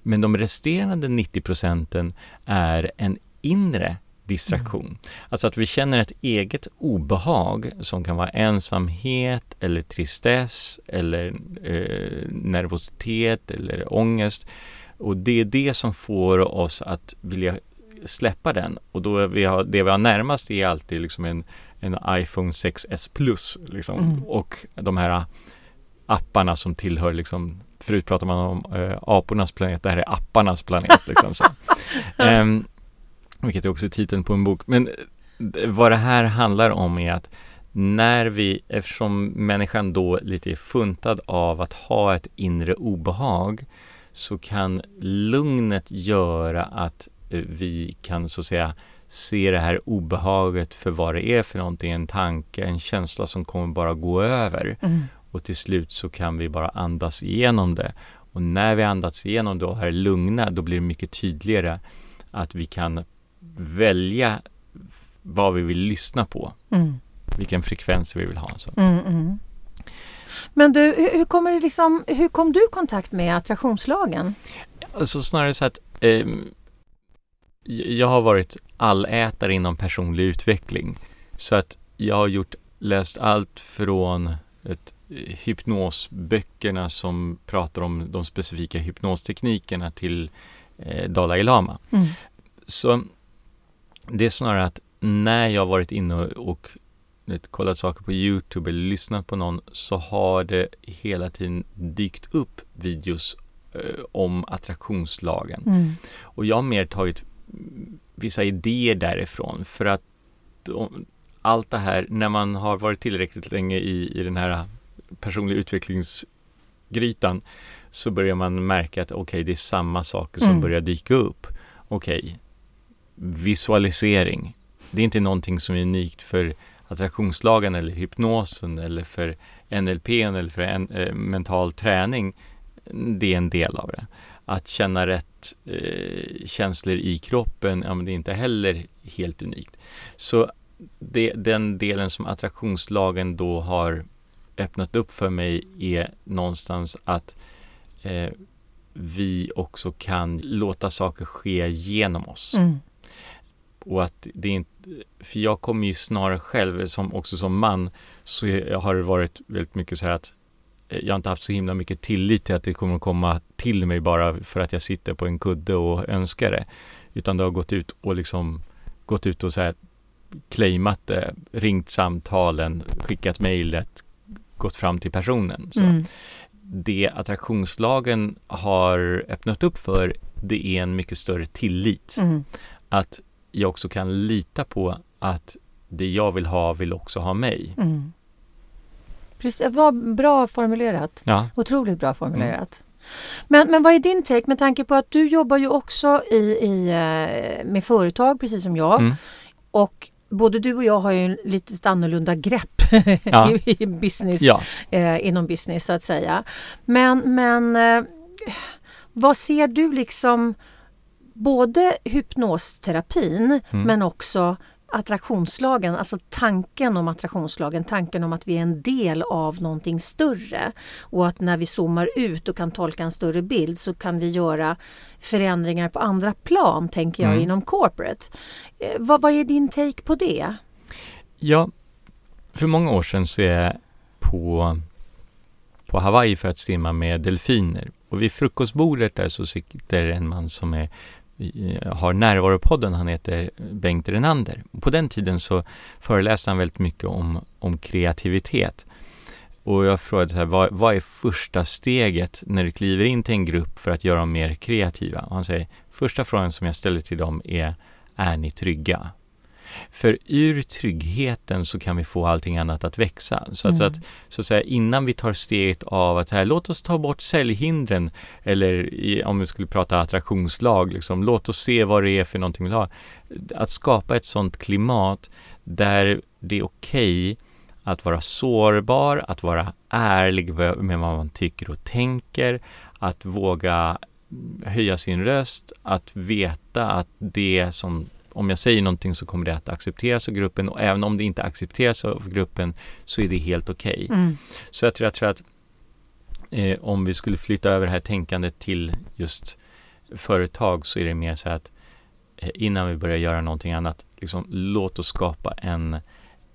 Men de resterande 90 procenten är en inre distraktion. Alltså att vi känner ett eget obehag som kan vara ensamhet eller tristess eller eh, nervositet eller ångest. Och det är det som får oss att vilja släppa den. Och då är vi har, det vi har närmast är alltid liksom en, en iPhone 6s Plus. Liksom. Mm. Och de här apparna som tillhör liksom Förut pratade man om eh, apornas planet, det här är apparnas planet. *laughs* Liksom, så. Ehm, vilket är också titeln på en bok. Men eh, vad det här handlar om är att när vi, eftersom människan då lite är funtad av att ha ett inre obehag så kan lugnet göra att vi kan så att säga se det här obehaget för vad det är för någonting, en tanke, en känsla som kommer bara gå över Mm. och till slut så kan vi bara andas igenom det. Och när vi andats igenom det och är lugna, då blir det mycket tydligare att vi kan välja vad vi vill lyssna på, Mm. vilken frekvens vi vill ha. Så. Mm, mm. Men du, hur, kommer det liksom, hur kom du i kontakt med attraktionslagen? Alltså snarare så att ehm, jag har varit allätare inom personlig utveckling. Så att jag har gjort, läst allt från ett, eh, hypnosböckerna som pratar om de specifika hypnosteknikerna till eh, Dalai Lama. Mm. Så det är snarare att när jag varit inne och vet, kollat saker på Youtube eller lyssnat på någon så har det hela tiden dykt upp videos eh, om attraktionslagen. Mm. Och jag har mer tagit vissa idéer därifrån för att allt det här, när man har varit tillräckligt länge i, i den här personliga utvecklingsgrytan så börjar man märka att okej, det är samma saker som Mm. börjar dyka upp. Okej, visualisering. Det är inte någonting som är unikt för attraktionslagen eller hypnosen eller för NLP eller för en, eh, mental träning. Det är en del av det. Att känna rätt eh, känslor i kroppen, ja, men det är inte heller helt unikt. Så det, den delen som attraktionslagen då har öppnat upp för mig är någonstans att eh, vi också kan låta saker ske genom oss. Mm. Och att det inte, för jag kommer ju snarare själv, som, också som man, så jag har det varit väldigt mycket så här att eh, jag har inte haft så himla mycket tillit till att det kommer att komma till mig bara för att jag sitter på en kudde och önskar det. Utan det har gått ut och liksom gått ut och så här claimat det, ringt samtalen, skickat mejlet, gått fram till personen. Så Mm. Det attraktionslagen har öppnat upp för, det är en mycket större tillit. Mm. Att jag också kan lita på att det jag vill ha vill också ha mig. Mm. Precis, det var bra formulerat. Ja, Otroligt bra formulerat. Men, men vad är din take med tanke på att du jobbar ju också i, i, eh, med företag precis som jag. Mm. Och både du och jag har ju lite annorlunda grepp Ja. i, *laughs* i business, ja. eh, inom business så att säga. Men, men eh, vad ser du liksom både hypnosterapin Mm. men också attraktionslagen, alltså tanken om attraktionslagen, tanken om att vi är en del av någonting större och att när vi zoomar ut och kan tolka en större bild så kan vi göra förändringar på andra plan, tänker jag, Mm. inom corporate. Eh, vad, vad är din take på det? Ja, för många år sedan så är jag på, på Hawaii för att simma med delfiner. Och vid frukostbordet där så sitter en man som är, har närvaropodden, han heter Bengt Renander. På den tiden så föreläste han väldigt mycket om, om kreativitet. Och jag frågade så här, vad, vad är första steget när du kliver in till en grupp för att göra dem mer kreativa? Och han säger, första frågan som jag ställer till dem är, är ni trygga? För ur tryggheten så kan vi få allting annat att växa. Så att, så att, så att säga, innan vi tar steget av att här, låt oss ta bort säljhindren eller i, om vi skulle prata attraktionslag, liksom, låt oss se vad det är för någonting vi vill ha. Att skapa ett sådant klimat där det är okej att vara sårbar, att vara ärlig med vad man tycker och tänker, att våga höja sin röst, att veta att det som om jag säger någonting så kommer det att accepteras av gruppen och även om det inte accepteras av gruppen så är det helt okej. Mm. Så jag tror, jag tror att eh, om vi skulle flytta över det här tänkandet till just företag så är det mer så att eh, innan vi börjar göra någonting annat, liksom, låt oss skapa en,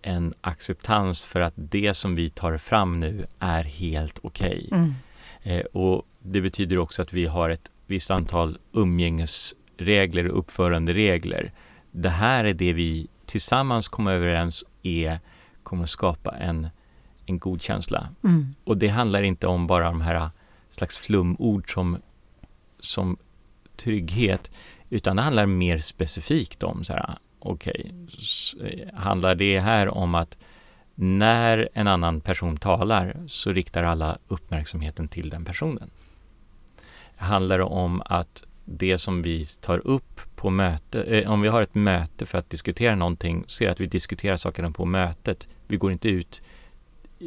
en acceptans för att det som vi tar fram nu är helt okej. Mm. Eh, och det betyder också att vi har ett visst antal umgängesregler och uppföranderegler. Det här är det vi tillsammans kommer överens är kommer skapa en, en god känsla. Mm. Och det handlar inte om bara de här slags flumord som, som trygghet, utan det handlar mer specifikt om så här, okej, s- eh, handlar det här om att när en annan person talar så riktar alla uppmärksamheten till den personen. Handlar det om att det som vi tar upp på möte, eh, om vi har ett möte för att diskutera någonting, så är det att vi diskuterar sakerna på mötet. Vi går inte ut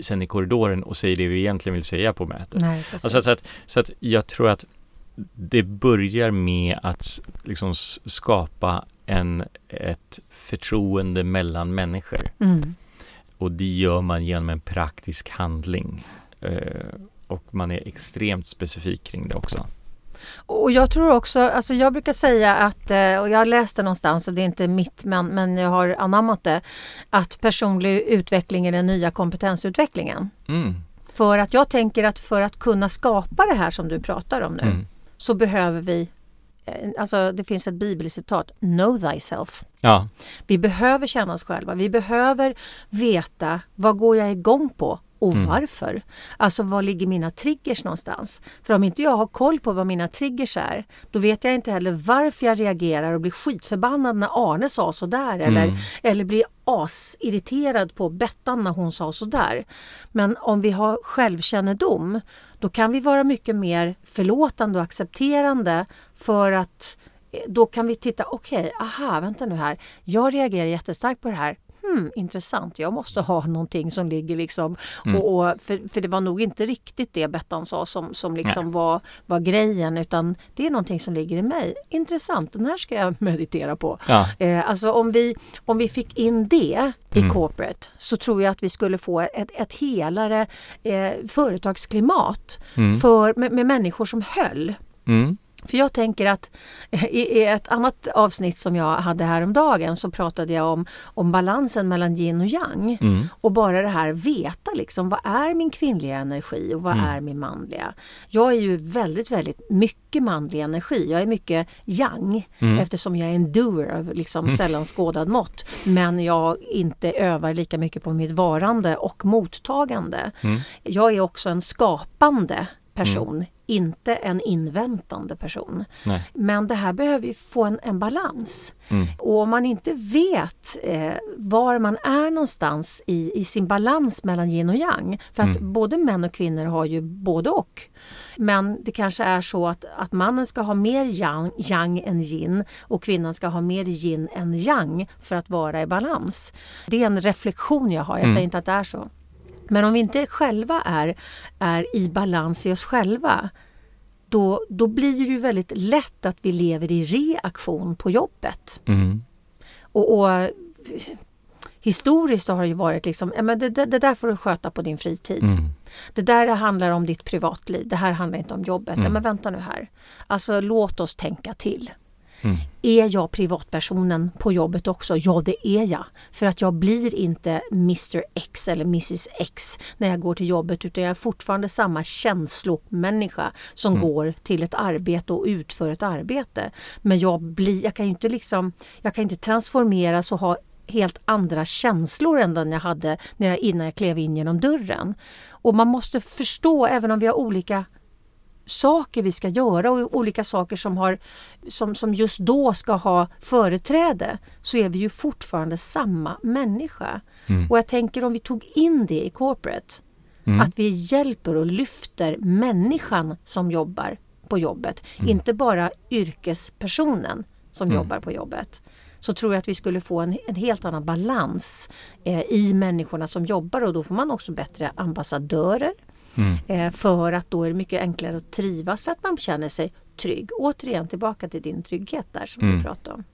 sen i korridoren och säger det vi egentligen vill säga på mötet. Nej. Alltså, så, att, så att jag tror att det börjar med att liksom skapa en, ett förtroende mellan människor. mm. Och det gör man genom en praktisk handling. Eh, och man är extremt specifik kring det också. Och jag tror också, alltså jag brukar säga att, eh, och jag det någonstans och det är inte mitt men, men jag har anammat det, att personlig utveckling är den nya kompetensutvecklingen. Mm. För att jag tänker att för att kunna skapa det här som du pratar om nu Mm. så behöver vi, eh, alltså det finns ett bibelcitat, know thyself. Ja, Vi behöver känna oss själva. Vi behöver veta vad går jag igång på och Mm. varför. Alltså var ligger mina triggers någonstans? För om inte jag har koll på vad mina triggers är, då vet jag inte heller varför jag reagerar och blir skitförbannad när Arne sa sådär eller, Mm. eller blir asirriterad på Bettan när hon sa sådär. Men om vi har självkännedom, då kan vi vara mycket mer förlåtande och accepterande för att eh, då kan vi titta, okej, aha, vänta nu här. Jag reagerar jättestarkt på det här. Hmm, intressant, jag måste ha någonting som ligger liksom... Mm. Och, och, för, för det var nog inte riktigt det Bettan sa som, som liksom var, var grejen utan det är någonting som ligger i mig. Intressant, den här ska jag *laughs* meditera på. ja, Eh, alltså om vi, om vi fick in det i Mm. corporate så tror jag att vi skulle få ett, ett helare eh, företagsklimat mm. för, med, med människor som höll. Mm. För jag tänker att i ett annat avsnitt som jag hade häromdagen så pratade jag om, om balansen mellan yin och yang. Mm. Och bara det här veta liksom, vad är min kvinnliga energi och vad mm. är min manliga? Jag är ju väldigt, väldigt mycket manlig energi. Jag är mycket yang mm. eftersom jag är en doer av liksom mm. sällan skådad mått. Men jag inte övar lika mycket på mitt varande och mottagande. Mm. Jag är också en skapande person, mm. Inte en inväntande person. Nej. Men det här behöver ju få en, en balans. Mm. Och om man inte vet eh, var man är någonstans i, i sin balans mellan yin och yang, för att mm. både män och kvinnor har ju både och. Men det kanske är så att, att mannen ska ha mer yang, yang än yin och kvinnan ska ha mer yin än yang för att vara i balans. Det är en reflektion jag har, jag säger mm. inte att det är så. Men om vi inte själva är, är i balans i oss själva då, då blir det ju väldigt lätt att vi lever i reaktion på jobbet. Mm. Och, och, Historiskt har det ju varit liksom, ja, men det, det, där får du sköta på din fritid. Mm. Det där handlar om ditt privatliv, det här handlar inte om jobbet. Mm. Ja, men vänta nu här. Alltså låt oss tänka till. Mm. Är jag privatpersonen på jobbet också? Ja, det är jag. För att jag blir inte Mr X eller Mrs X när jag går till jobbet utan jag är fortfarande samma känslomänniska som mm. går till ett arbete och utför ett arbete. Men jag, blir, jag kan inte liksom, jag kan inte transformeras och ha helt andra känslor än den jag hade när jag, innan jag klev in genom dörren. Och man måste förstå, även om vi har olika saker vi ska göra och olika saker som, har, som, som just då ska ha företräde så är vi ju fortfarande samma människa. Mm. Och jag tänker om vi tog in det i corporate, mm. att vi hjälper och lyfter människan som jobbar på jobbet, mm. inte bara yrkespersonen som mm. jobbar på jobbet så tror jag att vi skulle få en, en helt annan balans eh, i människorna som jobbar och då får man också bättre ambassadörer. Mm. Eh, för att då är det mycket enklare att trivas för att man känner sig trygg. Återigen tillbaka till din trygghet där som mm. du pratade om.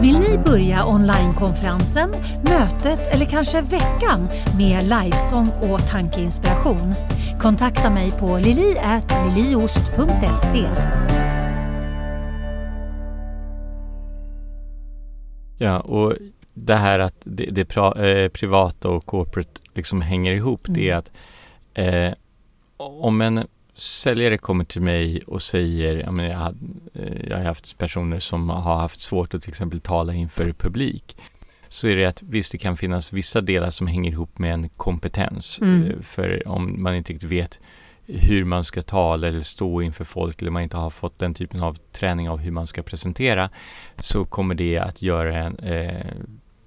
Vill ni börja onlinekonferensen, mötet eller kanske veckan med livesång och tankeinspiration? Kontakta mig på lili.liliost.se Ja, och det här att det, det pra, eh, privata och corporate liksom hänger ihop, mm. det är att eh, om en säljare kommer till mig och säger, jag, menar, jag, har, eh, jag har haft personer som har haft svårt att till exempel tala inför publik, så är det att visst, det kan finnas vissa delar som hänger ihop med en kompetens. Mm. Eh, för om man inte riktigt vet hur man ska tala eller stå inför folk eller man inte har fått den typen av träning av hur man ska presentera så kommer det att göra en, eh,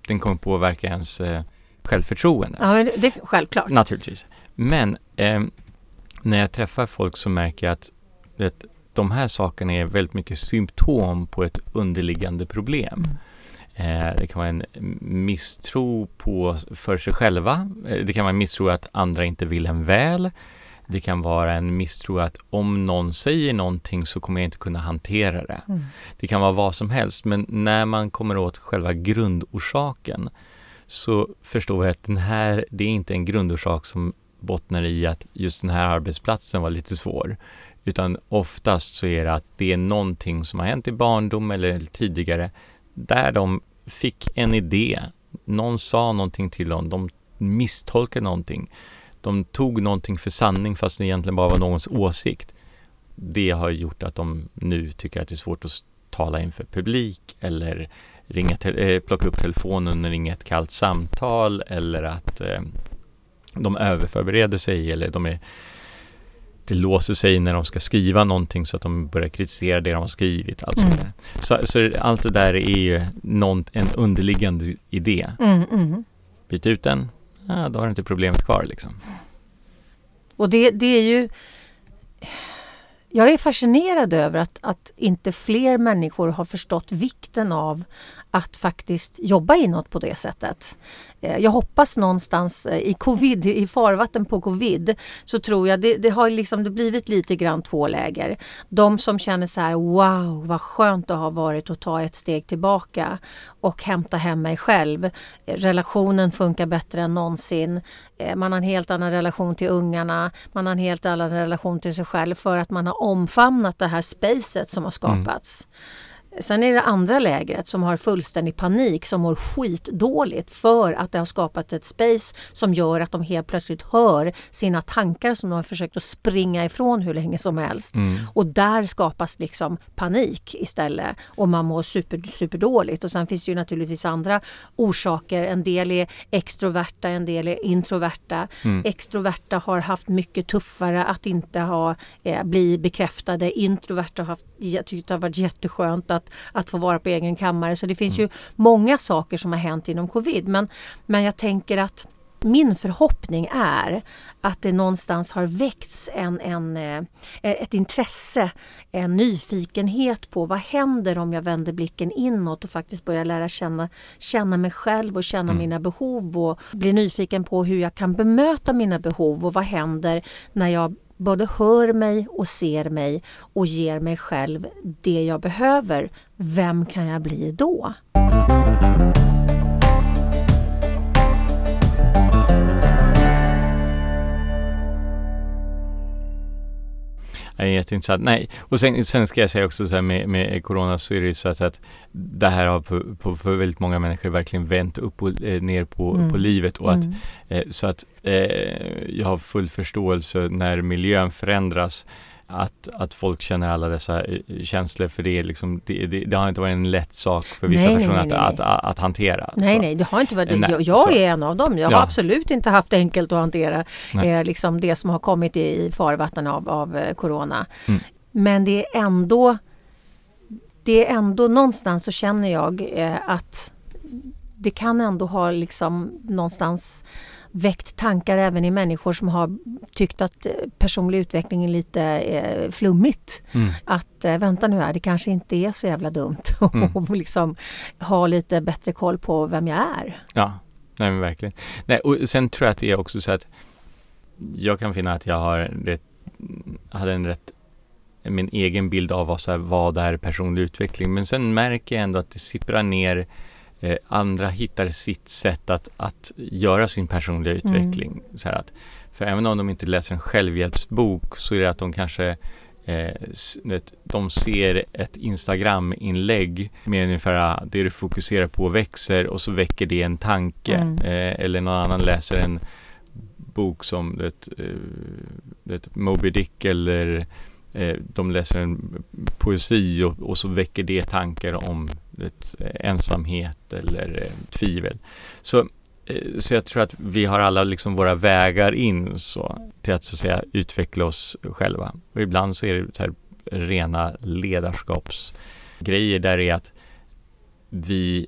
den kommer påverka ens eh, självförtroende. Ja, det är självklart. Naturligtvis. Men eh, när jag träffar folk så märker jag att vet, de här sakerna är väldigt mycket symptom på ett underliggande problem. Mm. Eh, det kan vara en misstro på, för sig själva. Eh, det kan vara en misstro att andra inte vill en väl. Det kan vara en misstro att om någon säger någonting så kommer jag inte kunna hantera det. Mm. Det kan vara vad som helst, men när man kommer åt själva grundorsaken så förstår jag att den här, det är inte en grundorsak som bottnar i att just den här arbetsplatsen var lite svår. Utan oftast så är det att det är någonting som har hänt i barndom eller tidigare där de fick en idé. Någon sa någonting till dem, de misstolkade någonting. De tog någonting för sanning fast det egentligen bara var någons åsikt. Det har gjort att de nu tycker att det är svårt att tala inför publik eller ringa äh, plocka upp telefonen och ringa ett kallt samtal eller att äh, de överförbereder sig eller de är det låser sig när de ska skriva någonting så att de börjar kritisera det de har skrivit. Alltså. Mm. Så, så, allt det där är ju någon, en underliggande idé. Mm, mm. Byt ut den, ja, då har du inte problemet kvar liksom. Och det, det är ju jag är fascinerad över att, att inte fler människor har förstått vikten av att faktiskt jobba inåt på det sättet. Eh, jag hoppas någonstans eh, i covid, i farvatten på covid, så tror jag det, det har liksom det blivit lite grann två läger. De som känner så här, wow vad skönt det har varit att ta ett steg tillbaka och hämta hem mig själv. Relationen funkar bättre än någonsin. Eh, man har en helt annan relation till ungarna, man har en helt annan relation till sig själv för att man har har omfamnat det här spacet som har skapats. Mm. Sen är det andra lägret som har fullständig panik som mår skitdåligt för att det har skapat ett space som gör att de helt plötsligt hör sina tankar som de har försökt att springa ifrån hur länge som helst. Mm. Och där skapas liksom panik istället och man mår super, superdåligt. Och sen finns det ju naturligtvis andra orsaker. En del är extroverta, en del är introverta. Mm. Extroverta har haft mycket tuffare att inte ha, eh, bli bekräftade. Introverta har haft, jag tyckte det har varit jätteskönt att att, få vara på egen kammare. Så det finns mm. ju många saker som har hänt inom covid. Men, men jag tänker att min förhoppning är att det någonstans har väckts en, en, eh, ett intresse, en nyfikenhet på vad händer om jag vänder blicken inåt och faktiskt börjar lära känna, känna mig själv och känna mm. mina behov och bli nyfiken på hur jag kan bemöta mina behov och vad händer när jag både hör mig och ser mig och ger mig själv det jag behöver, vem kan jag bli då? Är jätteintressant. Nej, och sen, sen ska jag säga också så här med, med corona så är det så att, att det här har på, på, för väldigt många människor verkligen vänt upp och eh, ner på, mm. på livet och att mm. eh, så att eh, jag har full förståelse när miljön förändras att, att folk känner alla dessa eh, känslor för det, är liksom, det, det, det har inte varit en lätt sak för vissa nej, personer nej, nej, att, att, att, hantera. Nej, så. nej, det har inte varit jag, jag är en av dem. Jag ja. har absolut inte haft enkelt att hantera eh, liksom det som har kommit i, i farvatten av, av eh, Corona. Mm. Men det är ändå det är ändå någonstans så känner jag eh, att det kan ändå ha liksom någonstans väckt tankar även i människor som har tyckt att eh, personlig utveckling är lite eh, flummigt. Mm. Att eh, vänta nu här, det kanske inte är så jävla dumt *laughs* att mm. liksom ha lite bättre koll på vem jag är. Ja, nej men verkligen. Nej, och sen tror jag att det är också så att jag kan finna att jag har rätt, hade en rätt min egen bild av vad, så här, vad är personlig utveckling. Men sen märker jag ändå att det sipprar ner eh, andra hittar sitt sätt att, att göra sin personliga mm. utveckling. Mm. Så att, för även om de inte läser en självhjälpsbok så är det att de kanske eh, de ser ett Instagram-inlägg med ungefär ah, det du fokuserar på växer och så väcker det en tanke. Mm. Eh, eller någon annan läser en bok som det, eh, det, Moby Dick eller eh, de läser en poesi och, och, så väcker det tankar om ett, ensamhet eller eh, tvivel. Så, eh, så jag tror att vi har alla liksom våra vägar in så, till att så att säga utveckla oss själva. Och ibland så är det så här rena ledarskapsgrejer där det är att vi,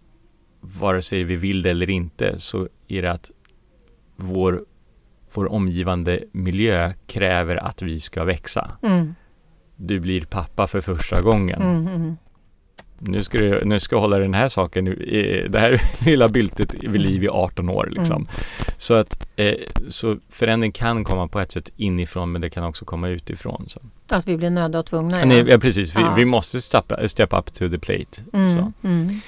vare sig vi vill det eller inte, så är det att vår, vår omgivande miljö kräver att vi ska växa. Mm. Du blir pappa för första gången. Mm, mm, mm nu ska, du, nu ska jag hålla den här saken, det här *laughs* lilla byltet vid liv i 18 år liksom. Mm. Så att eh, så förändring kan komma på ett sätt inifrån men det kan också komma utifrån. Så. Att vi blir nödda och tvungna? Ja, Nej, ja precis. Vi, ja. vi måste step, step up to the plate. Mm. Mm.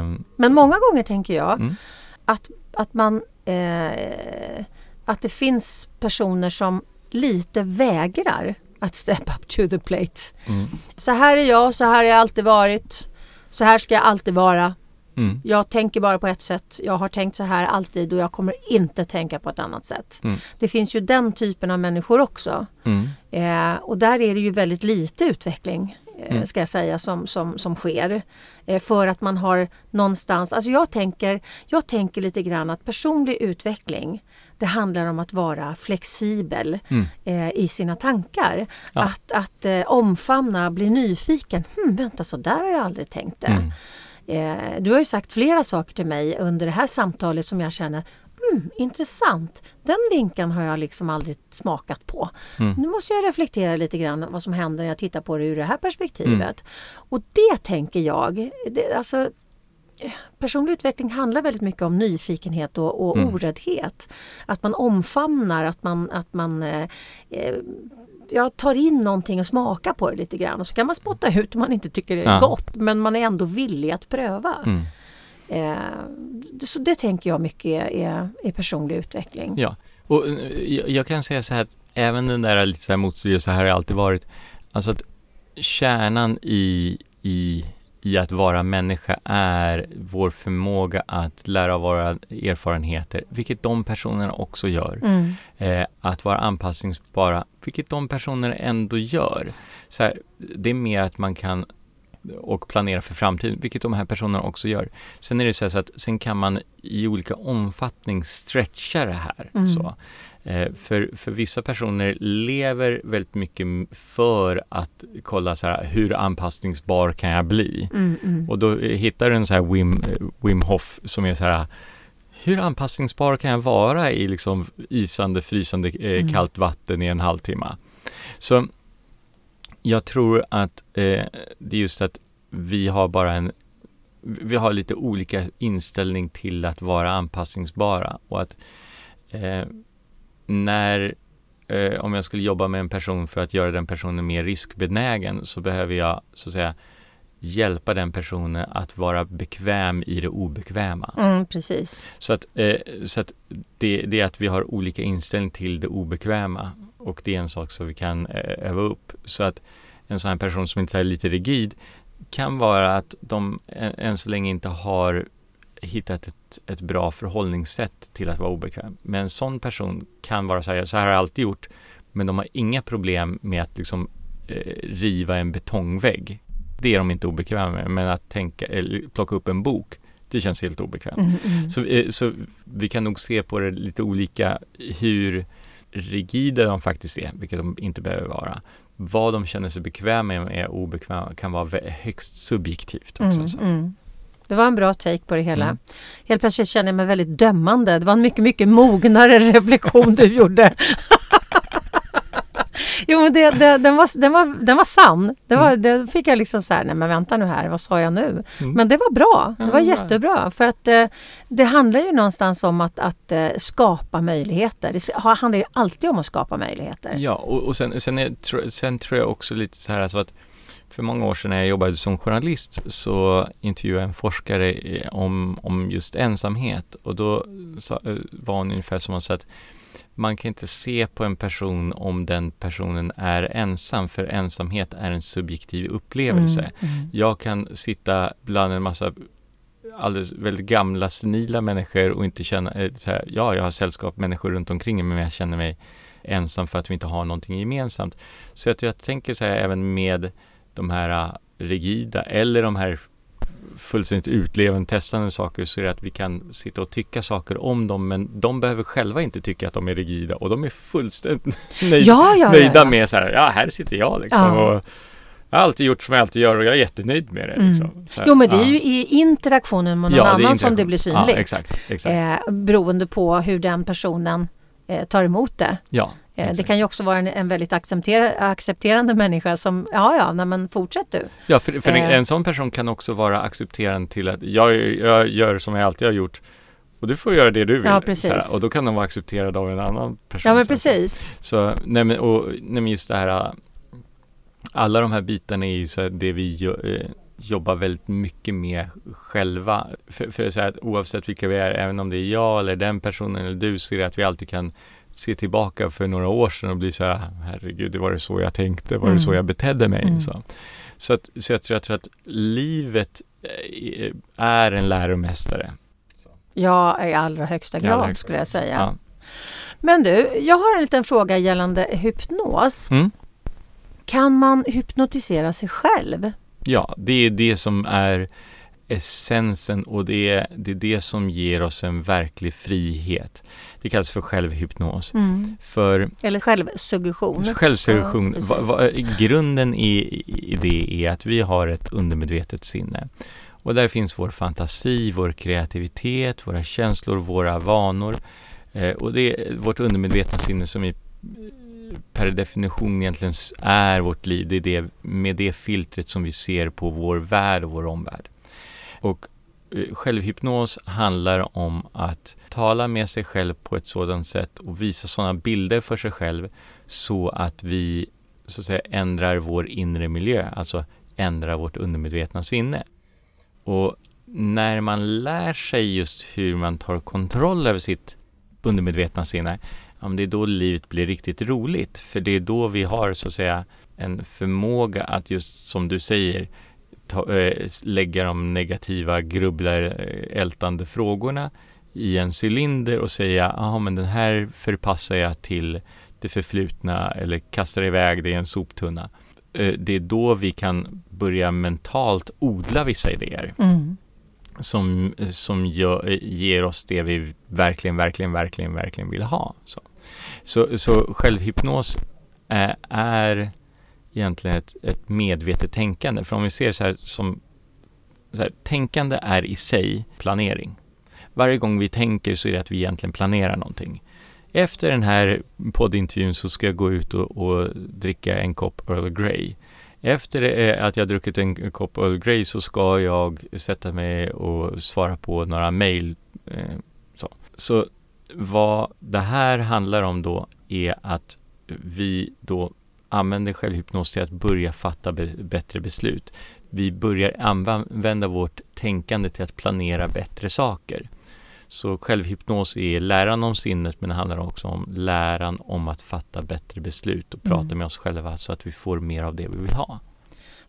Um, men många gånger tänker jag mm. att, att man eh, att det finns personer som lite vägrar att step up to the plate. Mm. Så här är jag, så här har jag alltid varit. Så här ska jag alltid vara. Mm. Jag tänker bara på ett sätt. Jag har tänkt så här alltid och jag kommer inte tänka på ett annat sätt. Mm. Det finns ju den typen av människor också. Mm. Eh, och där är det ju väldigt lite utveckling mm. ska jag säga som, som, som sker. Eh, för att man har någonstans, alltså jag tänker, jag tänker lite grann att personlig utveckling det handlar om att vara flexibel mm. eh, i sina tankar. Ja. Att, att eh, omfamna, bli nyfiken. Hmm, vänta, så där har jag aldrig tänkt det. Mm. Eh, du har ju sagt flera saker till mig under det här samtalet som jag känner Mm, intressant. Den vinkeln har jag liksom aldrig smakat på. Mm. Nu måste jag reflektera lite grann vad som händer när jag tittar på det ur det här perspektivet. Mm. Och det tänker jag, det, alltså personlig utveckling handlar väldigt mycket om nyfikenhet och, och mm. oräddhet. Att man omfamnar, att man, att man eh, eh, ja, tar in någonting och smakar på det lite grann. Och så kan man spotta ut om man inte tycker det är ja. gott men man är ändå villig att pröva. Eh, så det tänker jag mycket är, är, personlig utveckling. Ja, och eh, jag, jag kan säga så här att även den där lite så här motstridiga, så här har det alltid varit Alltså att kärnan i, i, i att vara människa är vår förmåga att lära av våra erfarenheter, vilket de personerna också gör. Mm. Eh, att vara anpassningsbara, vilket de personerna ändå gör. Så här, det är mer att man kan och planera för framtiden, vilket de här personerna också gör. Sen är det så, så att sen kan man i olika omfattning stretcha det här. Mm. Så. Eh, för, för vissa personer lever väldigt mycket för att kolla så här, hur anpassningsbar kan jag bli? Mm, mm. Och då eh, hittar du en så här Wim, eh, Wim Hof som är så här hur anpassningsbar kan jag vara i liksom isande, frysande, eh, Mm. kallt vatten i en halvtimme? Så jag tror att eh, det är just att vi har bara en vi har lite olika inställning till att vara anpassningsbara och att eh, när eh, om jag skulle jobba med en person för att göra den personen mer riskbenägen så behöver jag så att säga hjälpa den personen att vara bekväm i det obekväma. Mm, precis. Så att, eh, så att det, det är att vi har olika inställning till det obekväma och det är en sak som vi kan eh, öva upp. Så att en sån här person som inte är lite rigid kan vara att de än, så länge inte har hittat ett, ett bra förhållningssätt till att vara obekväm. Men en sån person kan vara så här, så här har jag alltid gjort, men de har inga problem med att liksom eh, riva en betongvägg. Det är de inte obekväma med, men att tänka, eller plocka upp en bok, det känns helt obekvämt. Mm, mm. Så, eh, så vi kan nog se på det lite olika hur rigida de faktiskt är, vilket de inte behöver vara. Vad de känner sig bekväma med och obekväma kan vara högst subjektivt också. Mm, mm. Det var en bra take på det hela. Mm. Helt plötsligt känner jag mig väldigt dömande. Det var en mycket, mycket mognare *laughs* reflektion du gjorde. *laughs* jo, men det, det, den, var, den, var, den var sann. Det, var, det fick jag liksom så här, nej men vänta nu här, vad sa jag nu? Mm. Men det var bra. Det var bra. jättebra. För att eh, det handlar ju någonstans om att, att eh, skapa möjligheter. Det handlar ju alltid om att skapa möjligheter. Ja, och, och sen, sen, är, sen tror jag också lite så här alltså att för många år sedan när jag jobbade som journalist så intervjuade jag en forskare eh, om, om just ensamhet och då sa, eh, var hon ungefär som hon sa att man kan inte se på en person om den personen är ensam för ensamhet är en subjektiv upplevelse. Mm, mm. Jag kan sitta bland en massa alldeles väldigt gamla senila människor och inte känna eh, så här, ja, jag har sällskap människor runt omkring mig men jag känner mig ensam för att vi inte har någonting gemensamt. Så att jag tänker så här även med de här eh, rigida eller de här fullständigt utlevande testande saker så är det att vi kan sitta och tycka saker om dem men de behöver själva inte tycka att de är rigida och de är fullständigt *laughs* nöjda, Ja, ja, nöjda ja. med så här, ja här sitter jag liksom och jag har alltid gjort som jag alltid gör och jag är jättenöjd med det. Liksom. Så här, Mm. Jo, men det är ja. ju i interaktionen med någon annan som det blir synligt. Ja, exakt. exakt. Eh, beroende på hur den personen eh, tar emot det. ja, det exakt. kan ju också vara en, en väldigt acceptera, accepterande människa som, ja ja, nej, men fortsätt du. ja, för, för en, eh. en sån person kan också vara accepterande till att jag, jag gör som jag alltid har gjort och du får göra det du vill. Ja, precis. Och då kan de vara accepterade av en annan person. Ja men precis. Så, nej men, och, nej men just det här, alla de här bitarna är ju så det vi eh, jobbar väldigt mycket med själva. För, för så här, oavsett vilka vi är, även om det är jag eller den personen eller du, så är det att vi alltid kan se tillbaka för några år sedan och bli så här, herregud, det var det så jag tänkte, var det så Mm. jag betedde mig? Mm. Så, så, att, så jag, tror, jag tror att livet eh, är en läromästare. Ja, i allra högsta grad allra högsta skulle jag säga. Ja. Men du, jag har en liten fråga gällande hypnos. Mm. Kan man hypnotisera sig själv? Ja, det är det som är essensen och det är, det är det som ger oss en verklig frihet. Det kallas för självhypnos. För Eller självsuggestion? självsuggestion, Ja, precis. va, va, grunden i, i det är att vi har ett undermedvetet sinne. Och där finns vår fantasi, vår kreativitet, våra känslor, våra vanor. Eh, och det är vårt undermedvetna sinne som i, per definition egentligen är vårt liv. Det är det, med det filtret som vi ser på vår värld och vår omvärld. Och eh, självhypnos handlar om att tala med sig själv på ett sådant sätt och visa sådana bilder för sig själv så att vi så att säga ändrar vår inre miljö, alltså ändrar vårt undermedvetna sinne. Och när man lär sig just hur man tar kontroll över sitt undermedvetna sinne, ja, det är då livet blir riktigt roligt. För det är då vi har så att säga en förmåga att just som du säger ta, äh, lägga de negativa, grubblar, äh, ältande frågorna i en cylinder och säga, ja men den här förpassar jag till det förflutna eller kastar iväg det i en soptunna. Äh, det är då vi kan börja mentalt odla vissa idéer. Mm. Som, som gör, ger oss det vi verkligen, verkligen, verkligen, verkligen vill ha. Så, så, så självhypnos är egentligen ett, ett medvetet tänkande. För om vi ser så här som så här, tänkande är i sig planering. Varje gång vi tänker så är det att vi egentligen planerar någonting. Efter den här poddintervjun så ska jag gå ut och, och dricka en kopp Earl Grey. Efter eh, att jag druckit en kopp Earl Grey så ska jag sätta mig och svara på några mejl. Eh, så. så vad det här handlar om då är att vi då använder självhypnos till att börja fatta be bättre beslut. Vi börjar använda vårt tänkande till att planera bättre saker. Så självhypnos är läran om sinnet men det handlar också om läran om att fatta bättre beslut och prata mm. med oss själva så att vi får mer av det vi vill ha.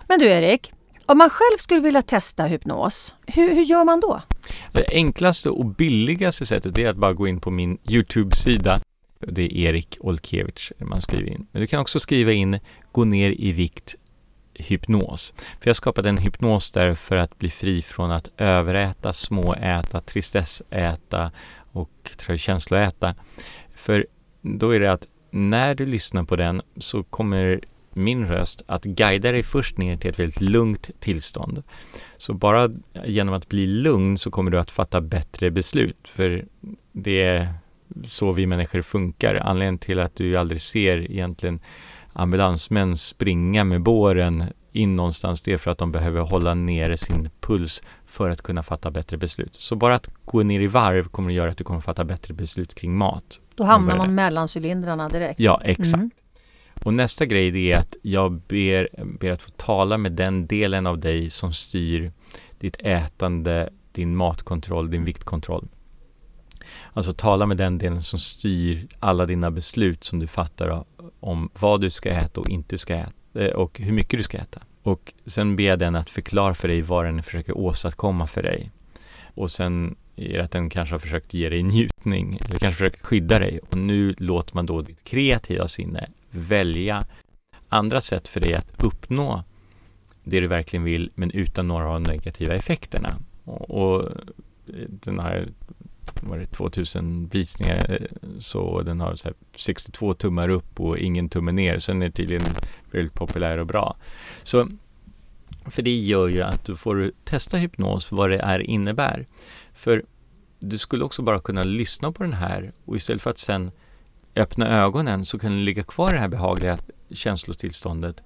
Men du Erik, om man själv skulle vilja testa hypnos, hur, hur gör man då? Det enklaste och billigaste sättet är att bara gå in på min Youtube-sida det är Erik Olkiewicz man skriver in. Men du kan också skriva in gå ner i vikt hypnos. För jag skapade en hypnos där för att bli fri från att överäta, småäta, tristessäta och känsloäta. För då är det att när du lyssnar på den så kommer min röst att guida dig först ner till ett väldigt lugnt tillstånd. Så bara genom att bli lugn så kommer du att fatta bättre beslut. För det är så vi människor funkar. Anledningen till att du aldrig ser egentligen ambulansmän springa med båren in någonstans, det är för att de behöver hålla nere sin puls för att kunna fatta bättre beslut. Så bara att gå ner i varv kommer att göra att du kommer fatta bättre beslut kring mat. Då hamnar man mellan cylindrarna direkt. Ja, exakt. Mm. Och nästa grej är att jag ber, ber att få tala med den delen av dig som styr ditt ätande, din matkontroll, din viktkontroll. Alltså tala med den delen som styr alla dina beslut som du fattar om vad du ska äta och inte ska äta eh, och hur mycket du ska äta. Och sen ber jag den att förklara för dig vad den försöker åstadkomma för dig. Och sen är det att den kanske har försökt ge dig njutning eller kanske försökt skydda dig. Och nu låter man då ditt kreativa sinne välja andra sätt för dig att uppnå det du verkligen vill men utan några av de negativa effekterna. Och, och eh, den här var det 2000 visningar eh, så den har så 62 tummar upp och ingen tumme ner. Så den är tydligen väldigt populär och bra. Så för det gör ju att du får testa hypnos vad det är innebär. För du skulle också bara kunna lyssna på den här och istället för att sen öppna ögonen så kan du ligga kvar i det här behagliga känslotillståndet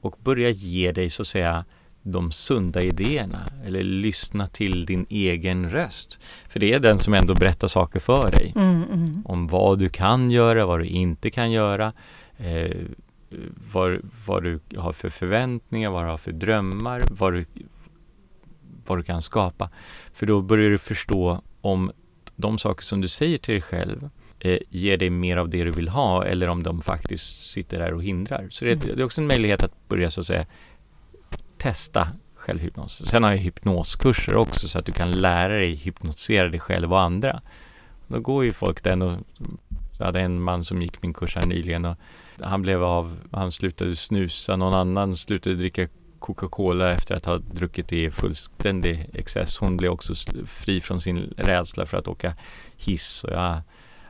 och börja ge dig så att säga de sunda idéerna eller lyssna till din egen röst. För det är den som ändå berättar saker för dig. Mm, mm. Om vad du kan göra, vad du inte kan göra. Eh, vad, vad du har för förväntningar, vad du har för drömmar, vad du, vad du kan skapa. För då börjar du förstå om de saker som du säger till dig själv eh, ger dig mer av det du vill ha eller om de faktiskt sitter där och hindrar. Så det, mm. det är också en möjlighet att börja så att säga testa självhypnos. Sen har jag hypnoskurser också så att du kan lära dig hypnotisera dig själv och andra. Då går ju folk den och jag hade en man som gick min kurs här nyligen och han blev av, han slutade snusa, någon annan slutade dricka Coca-Cola efter att ha druckit det i fullständig excess. Hon blev också fri från sin rädsla för att åka hiss och ja,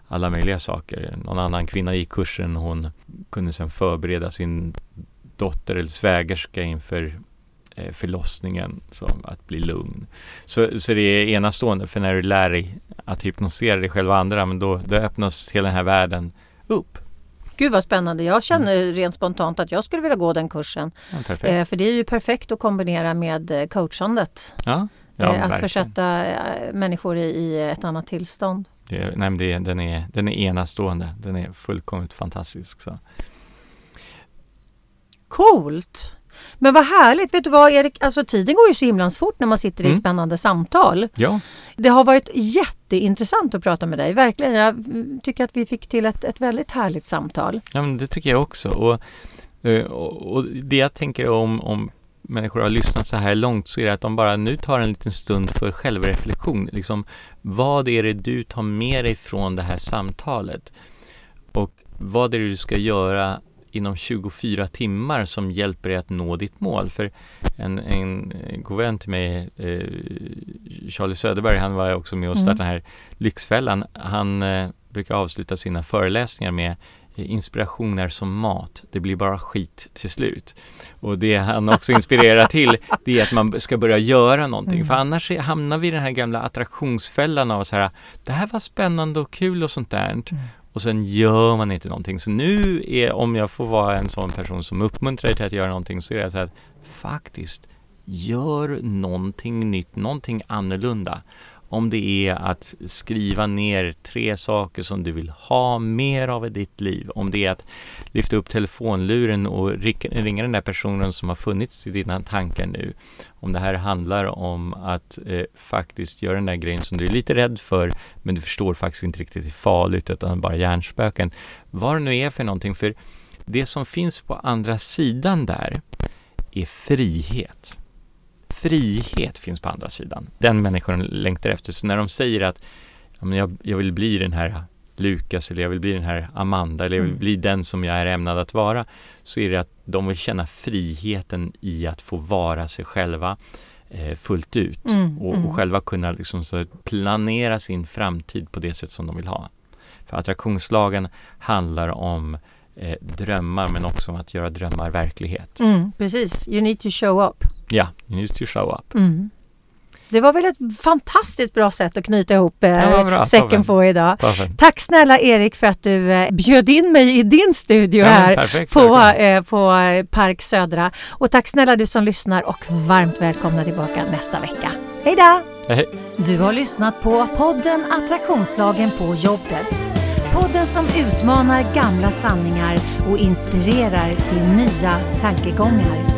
alla möjliga saker. Någon annan kvinna gick kursen och hon kunde sedan förbereda sin dotter eller svägerska inför förlossningen, så att bli lugn. Så, så det är enastående, för när du lär dig att hypnosera dig själv och andra, men då, då öppnas hela den här världen upp. Gud vad spännande. Jag känner mm. rent spontant att jag skulle vilja gå den kursen. Ja, eh, för det är ju perfekt att kombinera med eh, coachandet. Ja, ja, eh, att verkligen. försätta eh, människor i, i, ett annat tillstånd. Det, nej, det, den, är, den är enastående. Den är fullkomligt fantastisk. Så. Coolt! Men vad härligt! Vet du vad Erik, alltså tiden går ju så himla fort när man sitter i Mm. spännande samtal. Ja, Det har varit jätteintressant att prata med dig, verkligen. Jag tycker att vi fick till ett, ett väldigt härligt samtal. ja men det tycker jag också. Och, eh, och, och det jag tänker om, om människor har lyssnat så här långt så är det att de bara nu tar en liten stund för självreflektion. Liksom, vad är det du tar med dig från det här samtalet? Och vad är det du ska göra inom 24 timmar som hjälper dig att nå ditt mål? För en, en god vän till mig, eh, Charlie Söderberg, han var också med och startade den här Lyxfällan. Han eh, brukar avsluta sina föreläsningar med eh, inspiration är som mat, det blir bara skit till slut. Och det han också inspirerar *laughs* till, det är att man ska börja göra någonting. Mm. För annars hamnar vi i den här gamla attraktionsfällan av så här, det här var spännande och kul och sånt där. Mm. Och sen gör man inte någonting. Så nu är, om jag får vara en sån person som uppmuntrar dig till att göra någonting, så är det så att faktiskt, gör någonting nytt, någonting annorlunda. Om det är att skriva ner tre saker som du vill ha mer av i ditt liv. Om det är att lyfta upp telefonluren och ringa den där personen som har funnits i dina tankar nu. Om det här handlar om att eh, faktiskt göra den där grejen som du är lite rädd för men du förstår faktiskt inte riktigt är farligt utan bara hjärnspöken. Vad det nu är för någonting, för det som finns på andra sidan där är frihet. Frihet finns på andra sidan. Den människan längtar efter. Så när de säger att jag, jag vill bli den här Lukas eller jag vill bli den här Amanda eller jag vill Mm. bli den som jag är ämnad att vara så är det att de vill känna friheten i att få vara sig själva eh, fullt ut Mm, och, mm. och själva kunna liksom så planera sin framtid på det sätt som de vill ha. För attraktionslagen handlar om eh, drömmar men också om att göra drömmar verklighet. Mm, precis, you need to show up. Ja, you need to show up. Mm. Det var väl ett fantastiskt bra sätt att knyta ihop eh, bra, säcken toppen. på idag. Perfekt. Tack snälla Erik för att du eh, bjöd in mig i din studio Ja, här perfekt, på, eh, på eh, Park Södra. Och tack snälla du som lyssnar och varmt välkomna tillbaka nästa vecka. Hej då! Hej. Du har lyssnat på podden Attraktionslagen på jobbet. Podden som utmanar gamla sanningar och inspirerar till nya tankegångar.